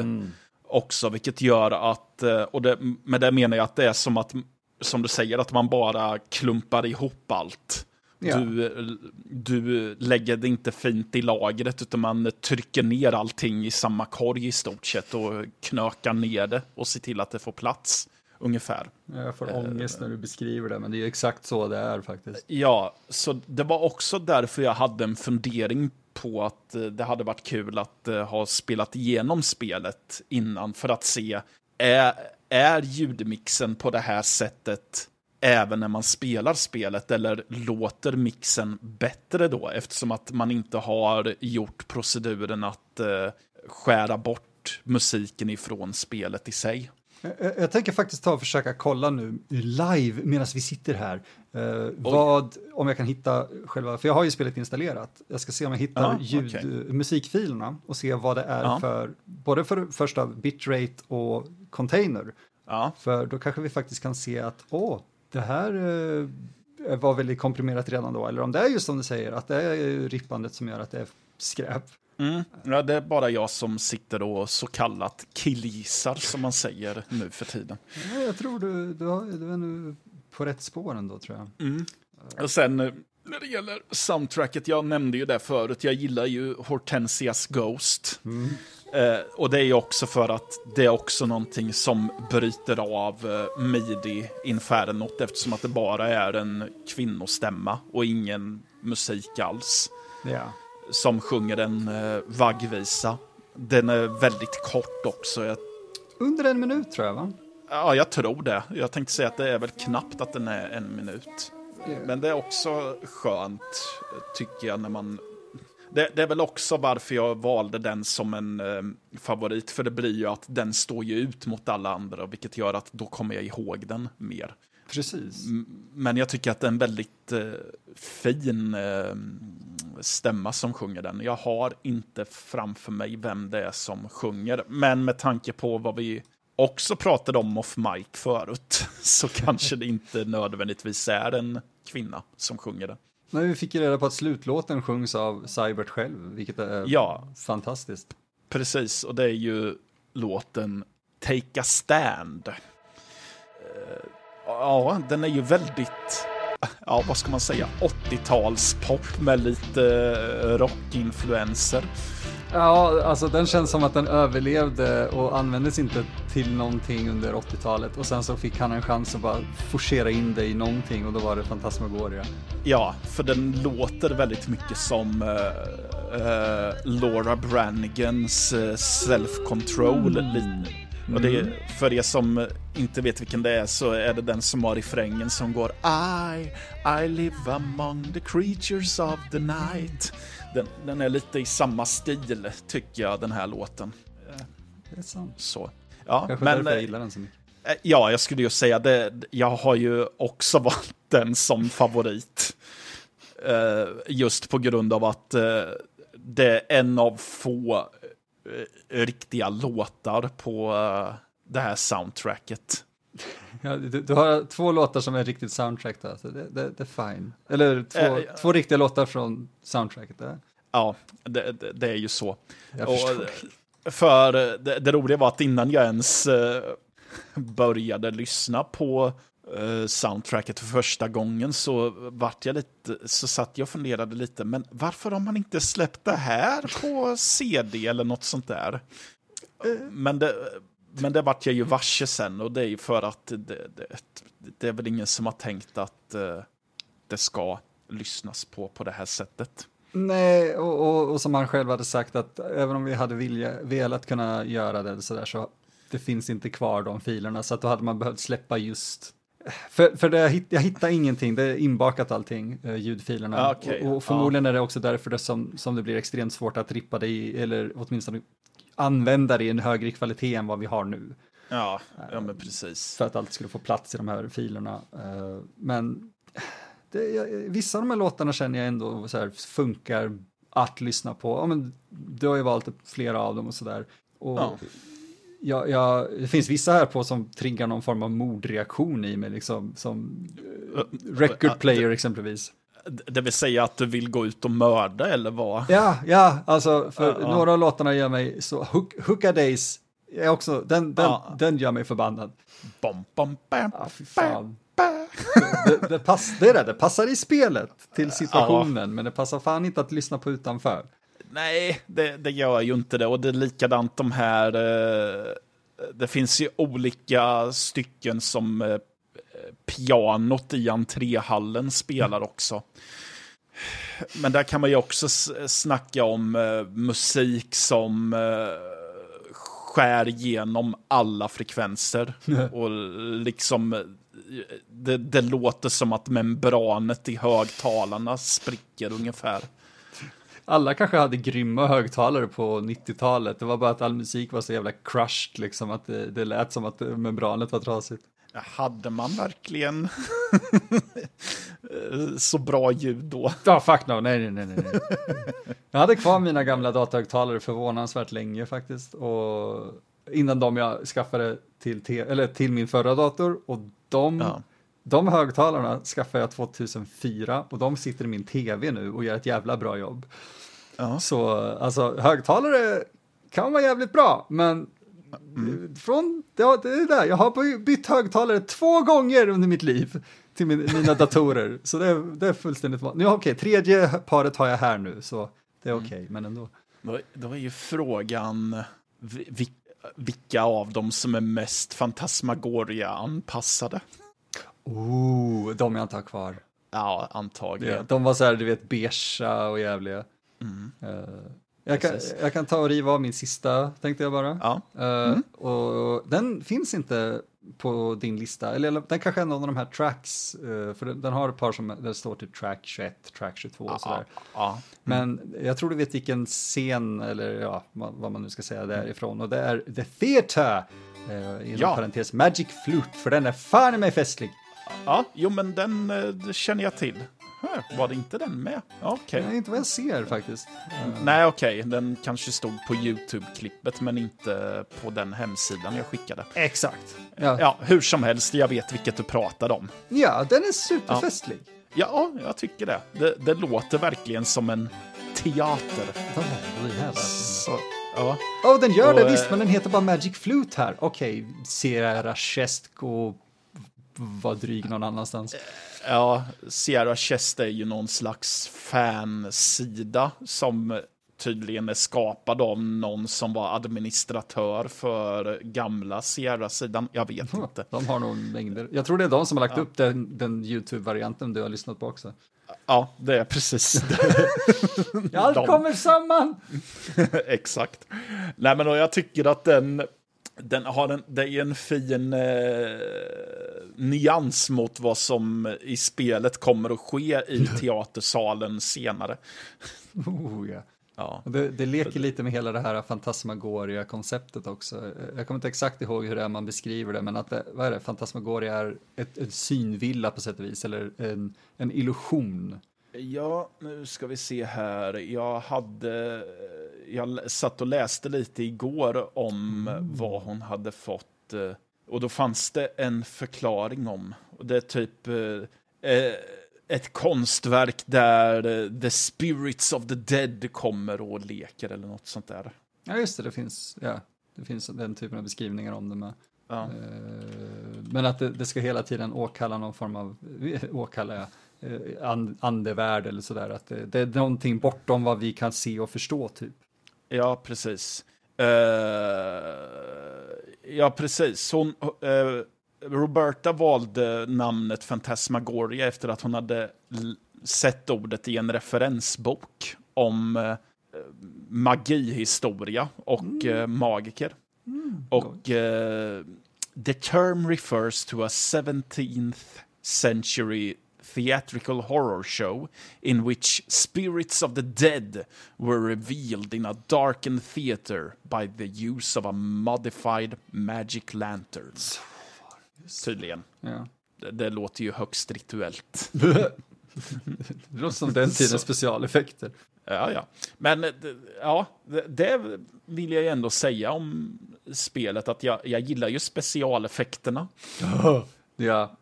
[SPEAKER 1] också, vilket gör att, eh, och det, med det menar jag att det är som att, som du säger, att man bara klumpar ihop allt.
[SPEAKER 2] Ja.
[SPEAKER 1] Du, du lägger det inte fint i lagret, utan man trycker ner allting i samma korg i stort sett och knökar ner det och ser till att det får plats, ungefär.
[SPEAKER 2] Jag får ångest när du beskriver det, men det är ju exakt så det är faktiskt.
[SPEAKER 1] Ja, så det var också därför jag hade en fundering på att eh, det hade varit kul att eh, ha spelat igenom spelet innan för att se, är, är ljudmixen på det här sättet även när man spelar spelet eller låter mixen bättre då eftersom att man inte har gjort proceduren att eh, skära bort musiken ifrån spelet i sig.
[SPEAKER 2] Jag, jag tänker faktiskt ta och försöka kolla nu live medan vi sitter här. Eh, vad, om jag kan hitta själva, för jag har ju spelet installerat. Jag ska se om jag hittar
[SPEAKER 1] Ja,
[SPEAKER 2] ljud,
[SPEAKER 1] okej.
[SPEAKER 2] musikfilerna och se vad det är
[SPEAKER 1] Ja.
[SPEAKER 2] för, både för första bitrate och container.
[SPEAKER 1] Ja,
[SPEAKER 2] För då kanske vi faktiskt kan se att, åh, det här eh, var väldigt komprimerat redan då. Eller om det är just som du säger, att det är rippandet som gör att det är skräp.
[SPEAKER 1] Mm. Ja, det är bara jag som sitter och så kallat killgissar som man säger nu för tiden.
[SPEAKER 2] Ja, jag tror du, du, har, du är nu på rätt spår ändå tror jag.
[SPEAKER 1] Och sen eh, när det gäller soundtracket, jag nämnde ju det förut, jag gillar ju Hortensias Ghost. Eh, och det är ju också för att det är också någonting som bryter av eh, midi-infernot eftersom att det bara är en kvinnostämma och ingen musik alls
[SPEAKER 2] Ja.
[SPEAKER 1] som sjunger en eh, vaggvisa. Den är väldigt kort också. Jag
[SPEAKER 2] Under en minut tror jag va?
[SPEAKER 1] Ja, jag tror det. Jag tänkte säga att det är väl knappt att den är en minut. Men det är också skönt, tycker jag, när man... Det, det är väl också varför jag valde den som en eh, favorit, för det blir ju att den står ju ut mot alla andra, vilket gör att då kommer jag ihåg den mer.
[SPEAKER 2] Precis.
[SPEAKER 1] Men jag tycker att det är en väldigt eh, fin eh, stämma som sjunger den. Jag har inte framför mig vem det är som sjunger, men med tanke på vad vi också pratade om off mic förut, så kanske det inte nödvändigtvis är en kvinna som sjunger det.
[SPEAKER 2] Men vi fick ju reda på att slutlåten sjungs av Cybert själv, vilket är
[SPEAKER 1] Ja.
[SPEAKER 2] fantastiskt.
[SPEAKER 1] Precis, och det är ju låten Take a Stand. Eh, Ja, den är ju väldigt, ja vad ska man säga, 80-talspop med lite eh, rockinfluenser.
[SPEAKER 2] Ja, alltså den känns som att den överlevde och användes inte till någonting under 80-talet och sen så fick han en chans att bara forcera in det i någonting och då var det Fantasmagoria.
[SPEAKER 1] Ja, för den låter väldigt mycket som eh, eh, Laura Brannigans eh, Self-Control. Lite. Och det är, för er som inte vet vilken det är så är det den som har refrängen som går I, I live among the creatures of the night. Den, den är lite i samma stil tycker jag, den här låten.
[SPEAKER 2] Det är sant.
[SPEAKER 1] Så. Ja,
[SPEAKER 2] Kanske
[SPEAKER 1] men,
[SPEAKER 2] därför jag
[SPEAKER 1] eh,
[SPEAKER 2] gillar den så mycket.
[SPEAKER 1] Eh, Ja, jag skulle ju säga det. Jag har ju också valt den som favorit. Eh, Just på grund av att det är en av få riktiga låtar på eh, det här soundtracket.
[SPEAKER 2] Ja, du, du har två låtar som är riktigt soundtrack då, så det, det, det är fine. Eller två,
[SPEAKER 1] Eh, ja.
[SPEAKER 2] två riktiga låtar från soundtracket. Det.
[SPEAKER 1] Ja, det, det, är ju så.
[SPEAKER 2] Jag
[SPEAKER 1] Och,
[SPEAKER 2] förstår.
[SPEAKER 1] eh, för eh, det, roliga var att innan jag ens eh, började lyssna på eh, soundtracket för första gången så vart jag lite, så satt jag och funderade lite, men varför har man inte släppt det här på CD eller något sånt där? Men det, men det vart jag ju varse sen och det är ju för att det, det, det är väl ingen som har tänkt att eh, det ska lyssnas på på det här sättet.
[SPEAKER 2] Nej, och, och, och som han själv hade sagt att även om vi hade vilja, velat kunna göra det så där så det finns inte kvar de filerna så att då hade man behövt släppa just för, för det, jag hitt- jag hittar ingenting, det är inbakat allting, eh, ljudfilerna.
[SPEAKER 1] Ah, okej,
[SPEAKER 2] och, och förmodligen är det också därför det som, som det blir extremt svårt att rippa det i, eller åtminstone använda det i en högre kvalitet än vad vi har nu.
[SPEAKER 1] Ja, ja men precis.
[SPEAKER 2] För att allt skulle få plats i de här filerna. Eh, Men det, jag, vissa av de här låtarna känner jag ändå så här, funkar att lyssna på. Ja, men du har ju valt flera av dem och sådär. Och
[SPEAKER 1] Ja.
[SPEAKER 2] Jag, jag, det finns vissa här på som triggar någon form av mordreaktion i mig, liksom, som eh, record player exempelvis.
[SPEAKER 1] Det vill säga att du vill gå ut och mörda eller vad?
[SPEAKER 2] Ja, ja, alltså för
[SPEAKER 1] ja.
[SPEAKER 2] några av låtarna gör mig så, Hook, Hooka Days, är också, den, den, den gör mig förbannad.
[SPEAKER 1] Bom, bom, bam,
[SPEAKER 2] fy fan. det, det, pass, det är det, det passar i spelet till situationen, men det passar fan inte att lyssna på utanför.
[SPEAKER 1] Nej, det, det gör ju inte det. Och det är likadant de här... Eh, det finns ju olika stycken som eh, pianot i entréhallen spelar också. Men där kan man ju också s- snacka om eh, musik som eh, skär igenom alla frekvenser. Och liksom, eh, det, det låter som att membranet i högtalarna spricker ungefär.
[SPEAKER 2] Alla kanske hade grymma högtalare på 90-talet, det var bara att all musik var så jävla crushed, liksom att det, det lät som att membranet var trasigt.
[SPEAKER 1] Hade man verkligen så bra ljud då?
[SPEAKER 2] Ja, fuck no, nej, nej, nej. nej. Jag hade kvar mina gamla datahögtalare förvånansvärt länge faktiskt, och innan de jag skaffade till, te- eller till min förra dator, och de,
[SPEAKER 1] Ja.
[SPEAKER 2] De högtalarna skaffade jag 2004, och de sitter i min tv nu och gör ett jävla bra jobb.
[SPEAKER 1] Ja.
[SPEAKER 2] Så alltså högtalare kan vara jävligt bra, men från, ja, det är där, jag har by- bytt högtalare två gånger under mitt liv till min, mina datorer, så det är, det är fullständigt vanligt. Nu, okej, tredje paret har jag här nu, så det är okej, men ändå.
[SPEAKER 1] Då, då är ju frågan vi- vi- vilka av dem som är mest Fantasmagoria-anpassade.
[SPEAKER 2] Oh, de jag inte har kvar.
[SPEAKER 1] Ja, antagligen.
[SPEAKER 2] De var så här, du vet, beigea och jävliga. Eh, jag, kan, jag kan ta och riva av min sista, tänkte jag bara.
[SPEAKER 1] Ja.
[SPEAKER 2] Eh, Och den finns inte på din lista, eller den kanske är någon av de här tracks, eh, för den, den har ett par som där står typ track 21, track 22 och sådär.
[SPEAKER 1] ja.
[SPEAKER 2] Men jag tror du vet vilken scen, eller ja, vad, man nu ska säga därifrån, och det är The Theatre, inom
[SPEAKER 1] Ja.
[SPEAKER 2] parentes Magic Flute, för den är fan i mig festlig.
[SPEAKER 1] Ja, jo men den eh, känner jag till. Var det inte den med? Okej.
[SPEAKER 2] Nej, inte vad jag ser faktiskt.
[SPEAKER 1] Nej, okej. Den kanske stod på YouTube-klippet, men inte på den hemsidan jag skickade.
[SPEAKER 2] Exakt. Ja.
[SPEAKER 1] Ja, hur som helst, jag vet vilket du pratade om.
[SPEAKER 2] ja, den är superfestlig.
[SPEAKER 1] Ja, jag tycker det. Det, det låter verkligen som en teater.
[SPEAKER 2] Jävlar.
[SPEAKER 1] Så, ja.
[SPEAKER 2] Oh, den gör det
[SPEAKER 1] Och,
[SPEAKER 2] visst,
[SPEAKER 1] eh,
[SPEAKER 2] men den heter bara Magic Flute här. Okej, Sierra Chestco var dryg någon annanstans.
[SPEAKER 1] ja, Sierra Chest är ju någon slags fansida som tydligen är skapad av någon som var administratör för gamla Sierra-sidan. Jag vet inte.
[SPEAKER 2] De har nog mängder. Jag tror det är de som har lagt upp den, den YouTube-varianten du har lyssnat på också.
[SPEAKER 1] Ja, det är precis
[SPEAKER 2] Allt
[SPEAKER 1] De.
[SPEAKER 2] kommer samman!
[SPEAKER 1] Exakt. Nej, men jag tycker att den, den har en, det är en fin eh, nyans mot vad som i spelet kommer att ske i teatersalen senare.
[SPEAKER 2] Oh, ja.
[SPEAKER 1] Ja,
[SPEAKER 2] Det, det leker lite med hela det här fantasmagoria-konceptet också. Jag kommer inte exakt ihåg hur det är man beskriver det, men att det, vad är det, fantasmagoria är ett, ett synvilla på sätt och vis, eller en, en illusion.
[SPEAKER 1] Ja nu ska vi se här. Jag hade... Jag satt och läste lite igår om vad hon hade fått. eh, Och då fanns det en förklaring om. Och det är typ... eh, eh, ett konstverk där eh, the spirits of the dead kommer och leker eller något sånt där.
[SPEAKER 2] Ja, just det, det finns, ja, det finns den typen av beskrivningar om det med.
[SPEAKER 1] Ja.
[SPEAKER 2] Eh, Men att det, det ska hela tiden åkalla någon form av, åkalla ja, andevärld eller sådär, att det, det är någonting bortom vad vi kan se och förstå typ.
[SPEAKER 1] Ja, precis. Eh, ja, precis. Hon, eh, Roberta valde namnet Fantasmagoria efter att hon hade sett ordet i en referensbok om eh, magihistoria och eh, magiker. Och eh, the term refers to a 17th century theatrical horror show in which spirits of the dead were revealed in a darkened theater by the use of a modified magic lantern. Tydligen.
[SPEAKER 2] Ja.
[SPEAKER 1] Det, det låter ju högst rituellt.
[SPEAKER 2] Det låter som den tidens specialeffekter.
[SPEAKER 1] Ja, ja. Men eh, ja, det, det vill jag ju ändå säga om spelet, att jag, jag gillar ju specialeffekterna.
[SPEAKER 2] Ja,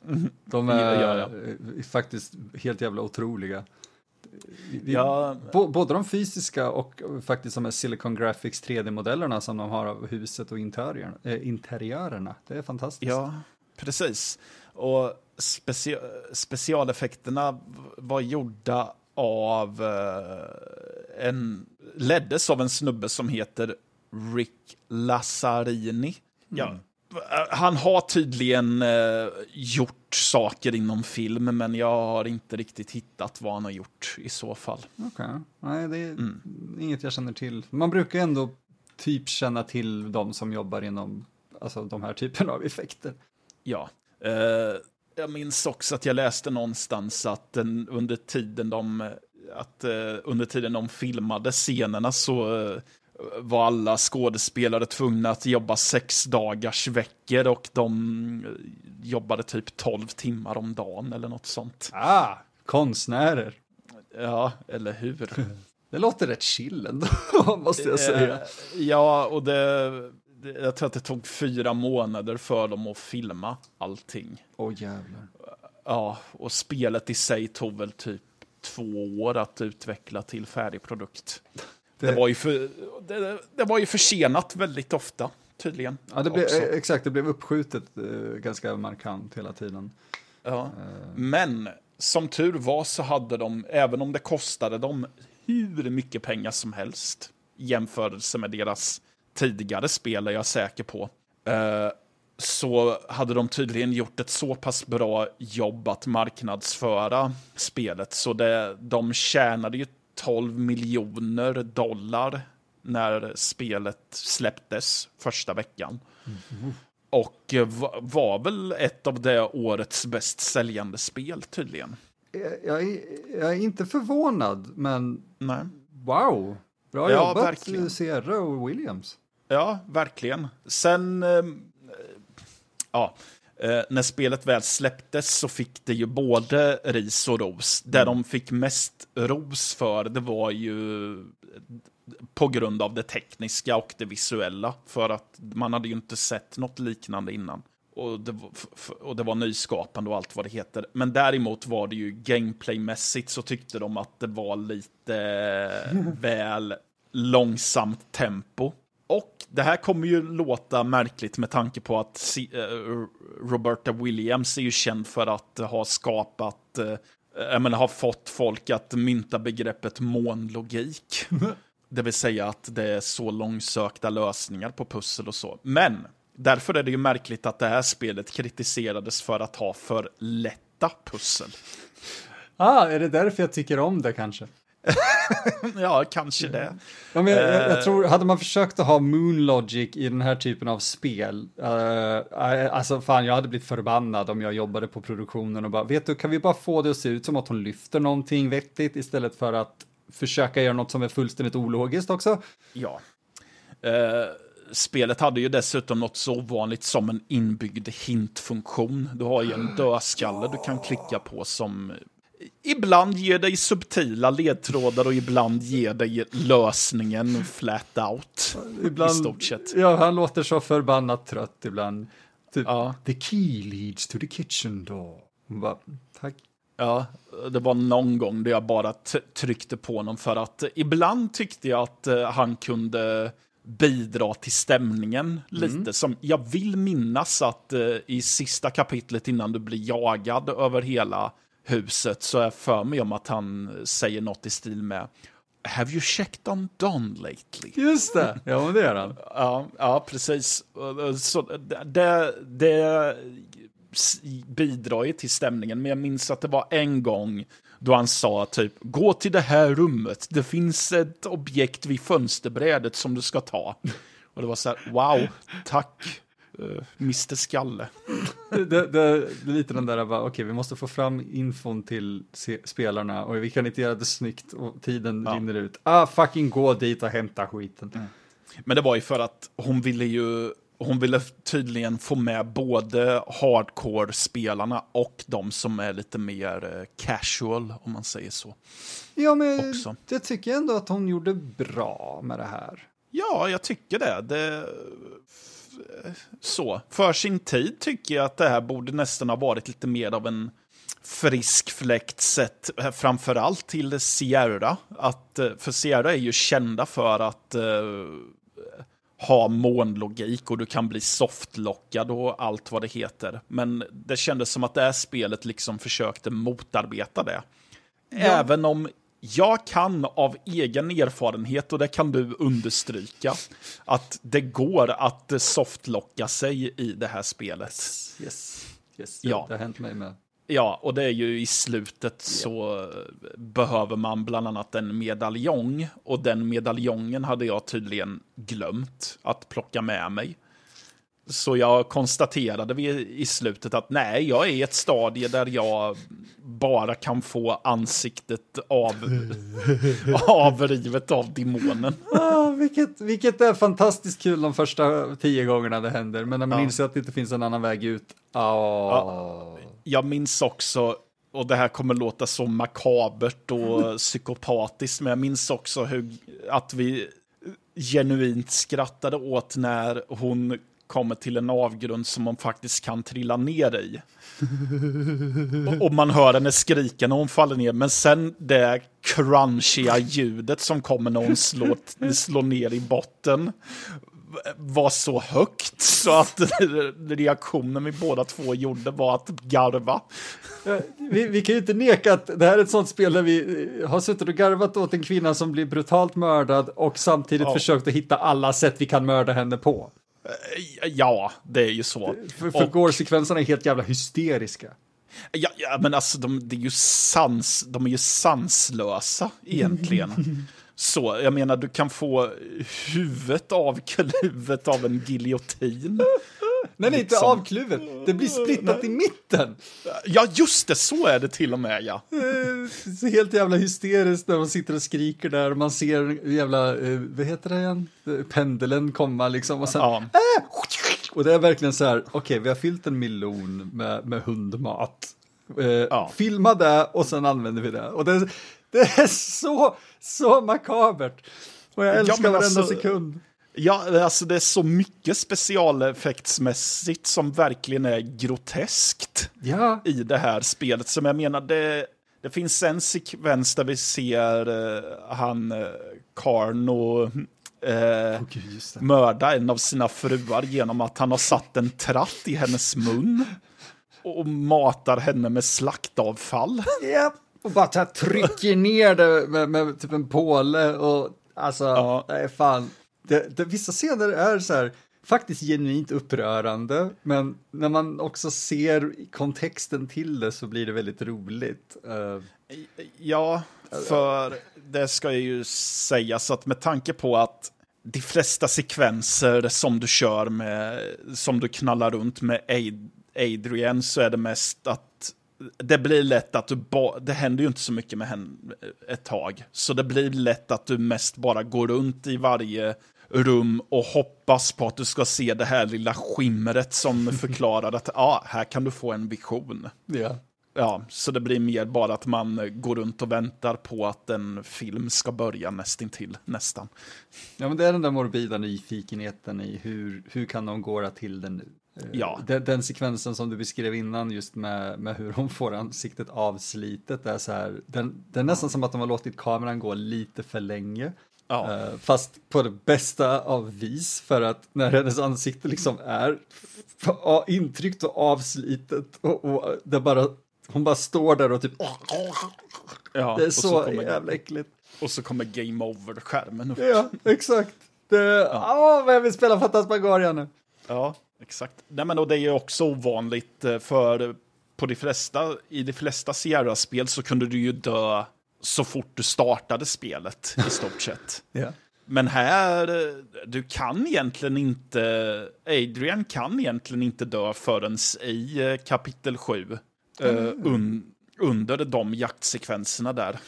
[SPEAKER 2] de är
[SPEAKER 1] ja, ja.
[SPEAKER 2] eh, faktiskt helt jävla otroliga.
[SPEAKER 1] Ja.
[SPEAKER 2] Både de fysiska och faktiskt de här Silicon Graphics 3D-modellerna som de har av huset och interiörerna. Eh, interiörerna. Det är fantastiskt.
[SPEAKER 1] Ja, precis. Och specia specialeffekterna var gjorda av eh, en, leddes av en snubbe som heter Rick Lazzarini. Ja. eh, Han har tydligen eh, gjort saker inom film, men jag har inte riktigt hittat vad han har gjort i så fall.
[SPEAKER 2] Okej, nej det är
[SPEAKER 1] Mm.
[SPEAKER 2] inget jag känner till. Man brukar ändå typ känna till de som jobbar inom alltså, de här typerna av effekter.
[SPEAKER 1] Ja. Eh, jag minns också att jag läste någonstans att den, under tiden de att eh, under tiden de filmade scenerna så eh, var alla skådespelare tvungna att jobba sex dagars veckor och de eh, jobbade typ 12 timmar om dagen eller något sånt.
[SPEAKER 2] Ah, konstnärer.
[SPEAKER 1] Ja, eller hur?
[SPEAKER 2] Det låter rätt chill ändå, måste jag säga.
[SPEAKER 1] Ja, och det, jag tror att det tog fyra månader för dem att filma allting.
[SPEAKER 2] Åh jävlar.
[SPEAKER 1] Ja, och spelet i sig tog väl typ två år att utveckla till färdig produkt. Det,
[SPEAKER 2] Det-
[SPEAKER 1] var, ju för, det, det var ju försenat väldigt ofta, tydligen.
[SPEAKER 2] Ja, det blev, eh, exakt, det blev uppskjutet eh, ganska markant hela tiden.
[SPEAKER 1] Ja. Men som tur var så hade de, även om det kostade dem hur mycket pengar som helst i jämförelse med deras tidigare spel, är jag säker på, eh, så hade de tydligen gjort ett så pass bra jobb att marknadsföra spelet. Så det, de tjänade ju 12 miljoner dollar när spelet släpptes första veckan. Och eh, va- var väl ett av det årets bäst säljande spel tydligen.
[SPEAKER 2] Jag, jag, är, jag är inte förvånad, men
[SPEAKER 1] Nej.
[SPEAKER 2] wow. Bra
[SPEAKER 1] Ja,
[SPEAKER 2] jobbat,
[SPEAKER 1] verkligen.
[SPEAKER 2] eh, Sierra och Williams.
[SPEAKER 1] Ja, verkligen. Sen... Eh, ja. Eh, när spelet väl släpptes så fick det ju både ris och ros. Det de fick mest ros för, det var ju på grund av det tekniska och det visuella. För att man hade ju inte sett något liknande innan. Och det, var, och det var nyskapande och allt vad det heter. Men däremot var det ju gameplaymässigt så tyckte de att det var lite väl långsamt tempo. Och det här kommer ju låta märkligt med tanke på att eh, Roberta Williams är ju känd för att ha skapat, eh, jag menar, har fått folk att mynta begreppet månlogik. Det vill säga att det är så långsökta lösningar på pussel och så. Men därför är det ju märkligt att det här spelet kritiserades för att ha för lätta pussel.
[SPEAKER 2] Ah, är det därför jag tycker om det kanske?
[SPEAKER 1] Ja, kanske det.
[SPEAKER 2] Ja, men jag, jag, jag, tror, hade man försökt att ha Moon Logic i den här typen av spel, uh, alltså fan jag hade blivit förbannad om jag jobbade på produktionen och bara, vet du, kan vi bara få det att se ut som att hon lyfter någonting vettigt istället för att försöka göra något som är fullständigt ologiskt också?
[SPEAKER 1] Ja. Uh, spelet hade ju dessutom något så ovanligt som en inbyggd hintfunktion. Du har ju en dödskalle du kan klicka på som ibland ger dig subtila ledtrådar och ibland ger dig lösningen flat out. Ibland, I stort sett.
[SPEAKER 2] Ja, han låter så förbannat trött ibland. Typ, ja. The key leads to the kitchen door. Bara, tack.
[SPEAKER 1] Ja, det var någon gång där jag bara tryckte på honom för att ibland tyckte jag att uh, han kunde bidra till stämningen mm. lite. Som jag vill minnas att uh, i sista kapitlet innan du blir jagad över hela huset så är jag för mig om att han säger något i stil med Have you checked on Don lately?
[SPEAKER 2] Just det, ja men det är han.
[SPEAKER 1] Ja, ja precis. Så det, det bidrar ju till stämningen, men jag minns att det var en gång då han sa typ gå till det här rummet, det finns ett objekt vid fönsterbrädet som du ska ta. Och det var så här, wow, tack. Uh, eh, Mr Skalle.
[SPEAKER 2] det, det, det, är lite den där, okej okay, vi måste få fram infon till spelarna och vi kan inte göra det snyggt och tiden ja. rinner ut. Ah, fucking gå dit och hämta skiten. Mm.
[SPEAKER 1] Men det var ju för att hon ville ju, hon ville tydligen få med både hardcore-spelarna och de som är lite mer eh, casual, om man säger så.
[SPEAKER 2] Ja, men också. det tycker jag ändå att hon gjorde bra med det här.
[SPEAKER 1] Ja, jag tycker det. det så. För sin tid tycker jag att det här borde nästan ha varit lite mer av en frisk fläkt sett framförallt till Sierra. Att, eh, för Sierra är ju kända för att uh, ha månlogik och du kan bli softlockad och allt vad det heter. Men det kändes som att det här spelet liksom försökte motarbeta det. Ja. Även om jag kan av egen erfarenhet, och det kan du understryka, att det går att softlocka sig i det här spelet.
[SPEAKER 2] Yes, yes, yes. ja. det har hänt mig med.
[SPEAKER 1] Ja, och det är ju i slutet yeah. så behöver man bland annat en medaljong. Och den medaljongen hade jag tydligen glömt att plocka med mig. Så jag konstaterade i slutet att nej, jag är i ett stadie där jag bara kan få ansiktet av, avrivet av demonen.
[SPEAKER 2] Ah, vilket, vilket är fantastiskt kul de första tio gångerna det händer, men när man ja. inser att det inte finns en annan väg ut. Oh. Ja,
[SPEAKER 1] jag minns också, och det här kommer låta så makabert och psykopatiskt, men jag minns också hur, att vi genuint skrattade åt när hon kommer till en avgrund som man faktiskt kan trilla ner i. och, och man hör henne skrika när hon faller ner, men sen det crunchiga ljudet som kommer när hon slår, slår ner i botten var så högt så att reaktionen vi båda två gjorde var att garva.
[SPEAKER 2] Vi, vi, kan ju inte neka att det här är ett sånt spel där vi har suttit och garvat åt en kvinna som blir brutalt mördad och samtidigt ja. försökt att hitta alla sätt vi kan mörda henne på.
[SPEAKER 1] Eh, ja, det är ju så.
[SPEAKER 2] För, för och... gore-sekvenserna är helt jävla hysteriska.
[SPEAKER 1] Ja, ja men alltså de, det är ju sans, de är ju sanslösa egentligen. Så, jag menar, du kan få huvudet avkluvet av en giljotin.
[SPEAKER 2] Nej, nej, inte liksom. avkluvet. Det blir splittat nej. i mitten.
[SPEAKER 1] Ja, just det, så är det till och med, ja.
[SPEAKER 2] Eh, så helt jävla hysteriskt när man sitter och skriker där och man ser jävla, eh, vad heter det igen? Pendeln komma liksom och sen... Ja. Äh, Och det är verkligen så här, okej, vi har fyllt en miljon med, med hundmat. Eh,
[SPEAKER 1] Ja.
[SPEAKER 2] Filma det och sen använder vi det. Och det, det är så, så makabert. Och jag älskar
[SPEAKER 1] men
[SPEAKER 2] varenda
[SPEAKER 1] alltså-
[SPEAKER 2] sekund.
[SPEAKER 1] Ja, alltså det är så mycket specialeffektsmässigt som verkligen är groteskt
[SPEAKER 2] Ja,
[SPEAKER 1] i det här spelet. Som jag menar, det, det finns en sekvens där vi ser eh, han, uh, Karno, eh,
[SPEAKER 2] det.
[SPEAKER 1] mörda en av sina fruar genom att han har satt en tratt i hennes mun och matar henne med slaktavfall.
[SPEAKER 2] Ja, och bara här trycker ner det med, med typ en påle och alltså,
[SPEAKER 1] Ja.
[SPEAKER 2] nej fan. Det, det, vissa scener är så här faktiskt genuint upprörande, men när man också ser kontexten till det så blir det väldigt roligt. Eh,
[SPEAKER 1] ja, för det ska ju sägas att med tanke på att de flesta sekvenser som du kör med, som du knallar runt med Adrian så är det mest att det blir lätt att du bara... det händer ju inte så mycket med henne ett tag. Så det blir lätt att du mest bara går runt i varje rum och hoppas på att du ska se det här lilla skimret som förklarar att ja, här kan du få en vision.
[SPEAKER 2] ja.
[SPEAKER 1] Ja, så det blir mer bara att man går runt och väntar på att en film ska börja nästintill, nästan.
[SPEAKER 2] ja, men det är den där morbida nyfikenheten i hur, hur kan de gåra till den nu? Eh,
[SPEAKER 1] Ja.
[SPEAKER 2] Den, den sekvensen som du beskrev innan just med, med hur hon får ansiktet avslitet, är så här, den, det är nästan som att de har låtit kameran gå lite för länge.
[SPEAKER 1] Ja,
[SPEAKER 2] Eh, fast på det bästa av vis för att när hennes ansikte liksom är intryckt och avslitet och, och det bara, hon bara står där och typ,
[SPEAKER 1] ja
[SPEAKER 2] det är
[SPEAKER 1] och,
[SPEAKER 2] så,
[SPEAKER 1] kommer,
[SPEAKER 2] jävla äckligt.
[SPEAKER 1] och så kommer Game Over-skärmen upp.
[SPEAKER 2] Ja, exakt. Det, Åh, vad jag vill spela Fantasmagoria nu.
[SPEAKER 1] Ja, exakt. Nej, men och det är ju också ovanligt eh, för på de flesta, i de flesta Sierra-spel så kunde du ju dö så fort du startade spelet i stort sett.
[SPEAKER 2] Ja.
[SPEAKER 1] Men här, du kan egentligen inte, Adrian kan egentligen inte dö förrän i eh, kapitel 7. eh, un, under de jaktsekvenserna där,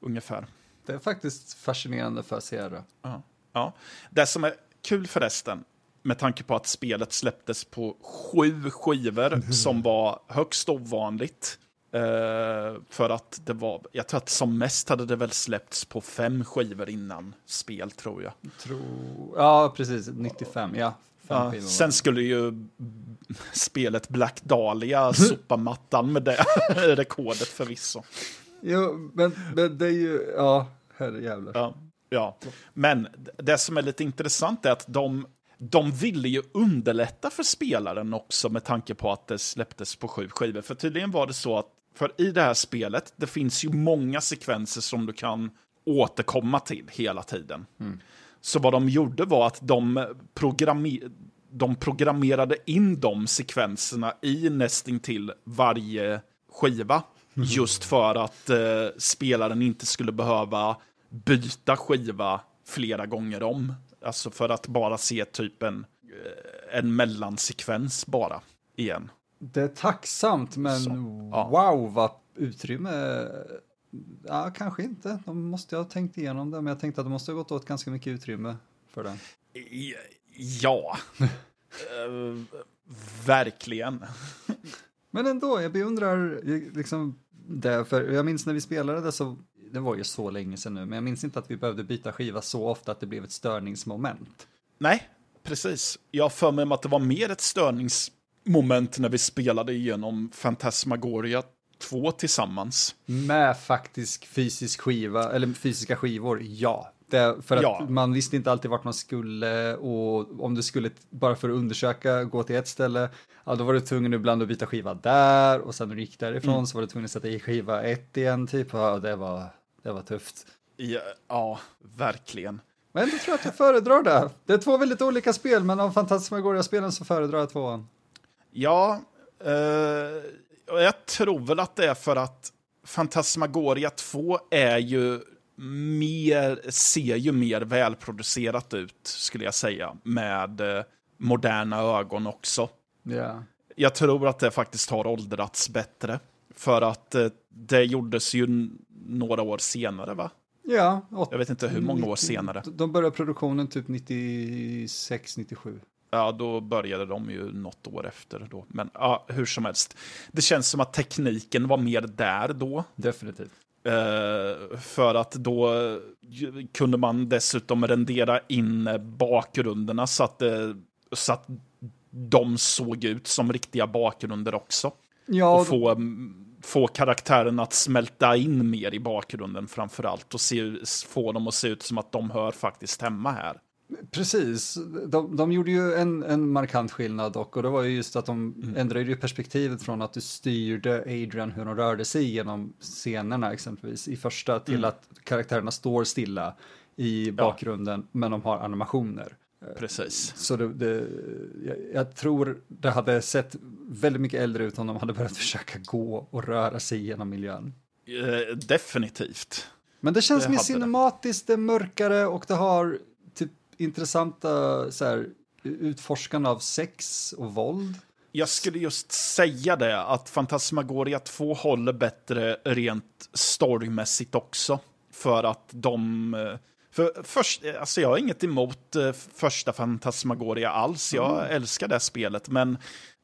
[SPEAKER 1] ungefär.
[SPEAKER 2] Det är faktiskt fascinerande för Sierra.
[SPEAKER 1] Ja. ja. Det som är kul förresten, med tanke på att spelet släpptes på sju skivor, som var högst ovanligt. Eh, för att det var, jag tror att som mest hade det väl släppts på fem skivor innan spel, tror jag.
[SPEAKER 2] Tro... Ja, precis. 95, ja. Skivor.
[SPEAKER 1] sen skulle ju spelet Black Dahlia sopa mattan med det rekordet förvisso.
[SPEAKER 2] Jo, men, men det är ju, ja, herrejävlar.
[SPEAKER 1] Ja, ja. Men det som är lite intressant är att de, de ville ju underlätta för spelaren också med tanke på att det släpptes på sju skivor. För tydligen var det så att för i det här spelet, det finns ju många sekvenser som du kan återkomma till hela tiden. Så vad de gjorde var att de, programme- de programmerade in de sekvenserna i nästintill varje skiva. Just för att eh, spelaren inte skulle behöva byta skiva flera gånger om. Alltså för att bara se typ en, eh, en mellansekvens bara igen.
[SPEAKER 2] Det är tacksamt, men
[SPEAKER 1] Så, ja.
[SPEAKER 2] wow vad utrymme. Ja, kanske inte. De måste ha tänkt igenom det, men jag tänkte att det måste ha gått åt ganska mycket utrymme för det.
[SPEAKER 1] Ja, Eh, verkligen.
[SPEAKER 2] Men ändå, jag beundrar liksom det, för jag minns när vi spelade det så, det var ju så länge sedan nu, men jag minns inte att vi behövde byta skiva så ofta att det blev ett störningsmoment.
[SPEAKER 1] Nej, precis. Jag har för mig att det var mer ett störningsmoment när vi spelade igenom Fantasmagoria 2 tillsammans.
[SPEAKER 2] Med faktisk fysisk skiva, eller fysiska skivor, ja. Det, för att
[SPEAKER 1] Ja.
[SPEAKER 2] man visste inte alltid vart man skulle och om du skulle, bara för att undersöka, gå till ett ställe, ja då var du tvungen ibland att byta skiva där och sen när du gick därifrån
[SPEAKER 1] Mm.
[SPEAKER 2] så var du tvungen att sätta i skiva ett igen typ, ja det var, det var tufft.
[SPEAKER 1] Ja, ja verkligen.
[SPEAKER 2] Men då tror jag att jag föredrar det. Det är två väldigt olika spel, men av Fantasmagoria-spelen så föredrar jag tvåan.
[SPEAKER 1] Ja, eh, jag tror väl att det är för att Fantasmagoria 2 är ju mer, ser ju mer välproducerat ut, skulle jag säga, med eh, moderna ögon också.
[SPEAKER 2] Ja.
[SPEAKER 1] Jag tror att det faktiskt har åldrats bättre. För att eh, det gjordes ju några år senare, va?
[SPEAKER 2] Ja, åt-
[SPEAKER 1] Jag vet inte hur många år senare.
[SPEAKER 2] De började produktionen typ 96, 97.
[SPEAKER 1] Ja, då började de ju något år efter då. Men ja, hur som helst. Det känns som att tekniken var mer där då.
[SPEAKER 2] Definitivt.
[SPEAKER 1] Eh, för att då kunde man dessutom rendera in bakgrunderna så att, eh, så att de såg ut som riktiga bakgrunder också.
[SPEAKER 2] Ja,
[SPEAKER 1] och få, få karaktären att smälta in mer i bakgrunden framför allt. Och se, få dem att se ut som att de hör faktiskt hemma här.
[SPEAKER 2] Precis, de, de gjorde ju en, en markant skillnad dock och det var ju just att de ändrade ju perspektivet från att du styrde Adrian hur hon rörde sig genom scenerna exempelvis i första till att karaktärerna står stilla i bakgrunden men de har animationer.
[SPEAKER 1] Precis.
[SPEAKER 2] Så det, det, jag, tror det hade sett väldigt mycket äldre ut om de hade börjat försöka gå och röra sig genom miljön.
[SPEAKER 1] Eh, definitivt.
[SPEAKER 2] Men det känns
[SPEAKER 1] Det
[SPEAKER 2] mer cinematiskt, det är mörkare och det har intressanta så här, utforskande av sex och våld.
[SPEAKER 1] Jag skulle just säga det, att Fantasmagoria 2 håller bättre rent storymässigt också. För att de... eh, För först, alltså jag har inget emot eh, första Fantasmagoria alls, jag älskar det spelet, men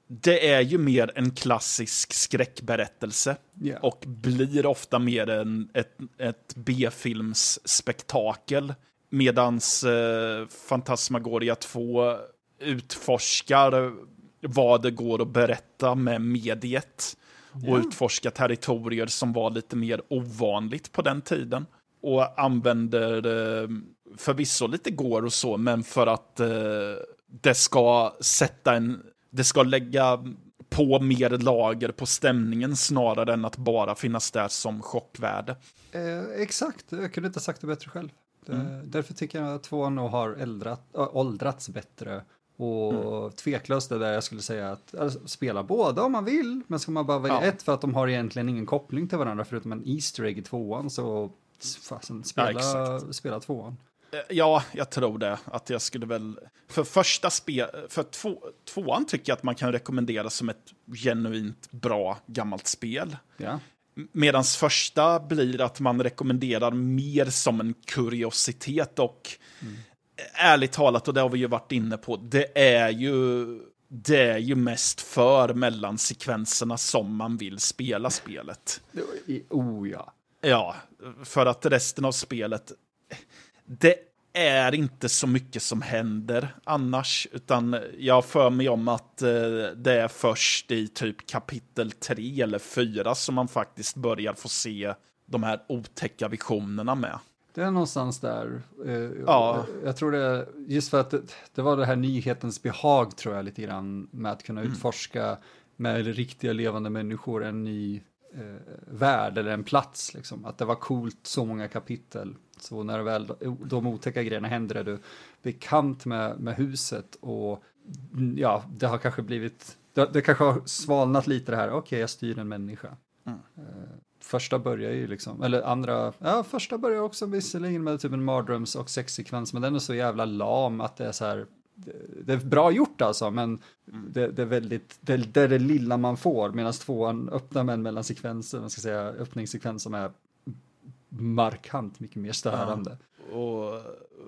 [SPEAKER 1] det är ju mer en klassisk skräckberättelse.
[SPEAKER 2] Ja.
[SPEAKER 1] Och blir ofta mer en, ett, ett B-filmsspektakel. Medans eh, Fantasmagoria 2 utforskar vad det går att berätta med mediet. Och utforska territorier som var lite mer ovanligt på den tiden. Och använder eh, förvisso lite går och så, men för att eh, det ska sätta en... Det ska lägga på mer lager på stämningen snarare än att bara finnas där som chockvärde.
[SPEAKER 2] Eh, exakt, jag kunde inte ha sagt det bättre själv. Det, Därför tycker jag att tvåan nog har äldrat, äh, åldrats bättre. Och tveklöst är det där jag skulle säga att alltså, spela båda om man vill, men ska man bara välja
[SPEAKER 1] Ja.
[SPEAKER 2] ett för att de har egentligen ingen koppling till varandra förutom en Easter egg i tvåan så fasen, spela,
[SPEAKER 1] exakt.
[SPEAKER 2] spela tvåan.
[SPEAKER 1] Eh, Ja, jag tror det. Att jag skulle väl... För första spel... För två, tvåan tycker jag att man kan rekommendera som ett genuint bra gammalt spel.
[SPEAKER 2] Ja.
[SPEAKER 1] Medan första blir att man rekommenderar mer som en kuriositet och ärligt talat, och det har vi ju varit inne på, det är ju, det är ju mest för mellansekvenserna som man vill spela spelet.
[SPEAKER 2] Oh ja.
[SPEAKER 1] Ja, för att resten av spelet, det är inte så mycket som händer annars, utan jag för mig om att eh, det är först i typ kapitel 3 eller 4 som man faktiskt börjar få se de här otäcka visionerna med.
[SPEAKER 2] Det är någonstans där. Eh,
[SPEAKER 1] Ja.
[SPEAKER 2] Jag tror det, just för att det, det var det här nyhetens behag tror jag lite grann med att kunna utforska med riktiga levande människor en ny eh, värld eller en plats liksom. Att det var coolt så många kapitel. Så när väl de otäcka grejerna händer är du bekant med, med huset och mm, ja, det har kanske blivit, det, det kanske har svalnat lite det här, okej jag styr en människa. Eh, första börjar ju liksom, eller andra, ja första börjar också visserligen med typ en mardröms och sexsekvens, men den är så jävla lam att det är så här, det, det är bra gjort alltså, men det, det är väldigt, det, det är det lilla man får, medan tvåan öppnar med en mellansekvens, man ska säga öppningssekvens som är markant mycket mer störande.
[SPEAKER 1] Och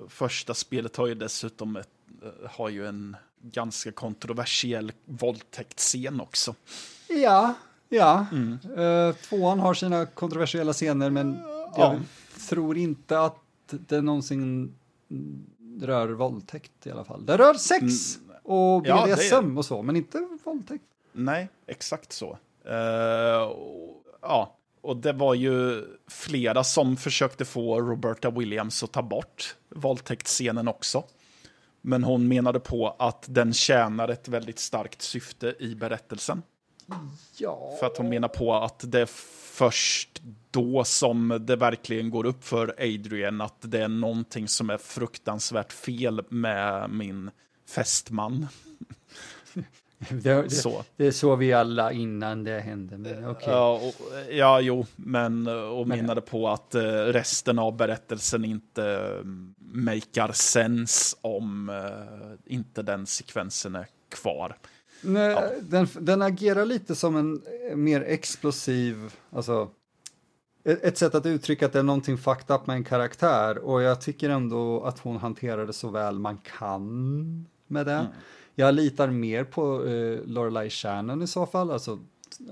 [SPEAKER 1] första spelet har ju dessutom ett, eh, har ju en ganska kontroversiell våldtäktsscen också.
[SPEAKER 2] Ja, ja. Eh, tvåan har sina kontroversiella scener, men jag
[SPEAKER 1] Ja.
[SPEAKER 2] tror inte att det någonsin mm, rör våldtäkt i alla fall. Det rör sex och
[SPEAKER 1] Ja, det är-
[SPEAKER 2] BDSM och så, men inte våldtäkt.
[SPEAKER 1] Nej, exakt så. Eh, och, ja, och det var ju flera som försökte få Roberta Williams att ta bort våldtäktsscenen också. Men hon menade på att den tjänar ett väldigt starkt syfte i berättelsen.
[SPEAKER 2] Ja.
[SPEAKER 1] För att hon menar på att det är först då som det verkligen går upp för Adrian att det är någonting som är fruktansvärt fel med min fästman.
[SPEAKER 2] Det, det,
[SPEAKER 1] Så.
[SPEAKER 2] det är så vi alla innan det hände, men okej.
[SPEAKER 1] Ja, och, ja, jo, men och
[SPEAKER 2] Men-
[SPEAKER 1] menade på att eh, resten av berättelsen inte uh, makar sense om eh, inte den sekvensen är kvar.
[SPEAKER 2] Nej, den, den agerar lite som en eh, mer explosiv, alltså ett, sätt att uttrycka att det är någonting fucked up med en karaktär och jag tycker ändå att hon hanterar det så väl man kan med det. Jag litar mer på eh, Lorelai Shannon i så fall, alltså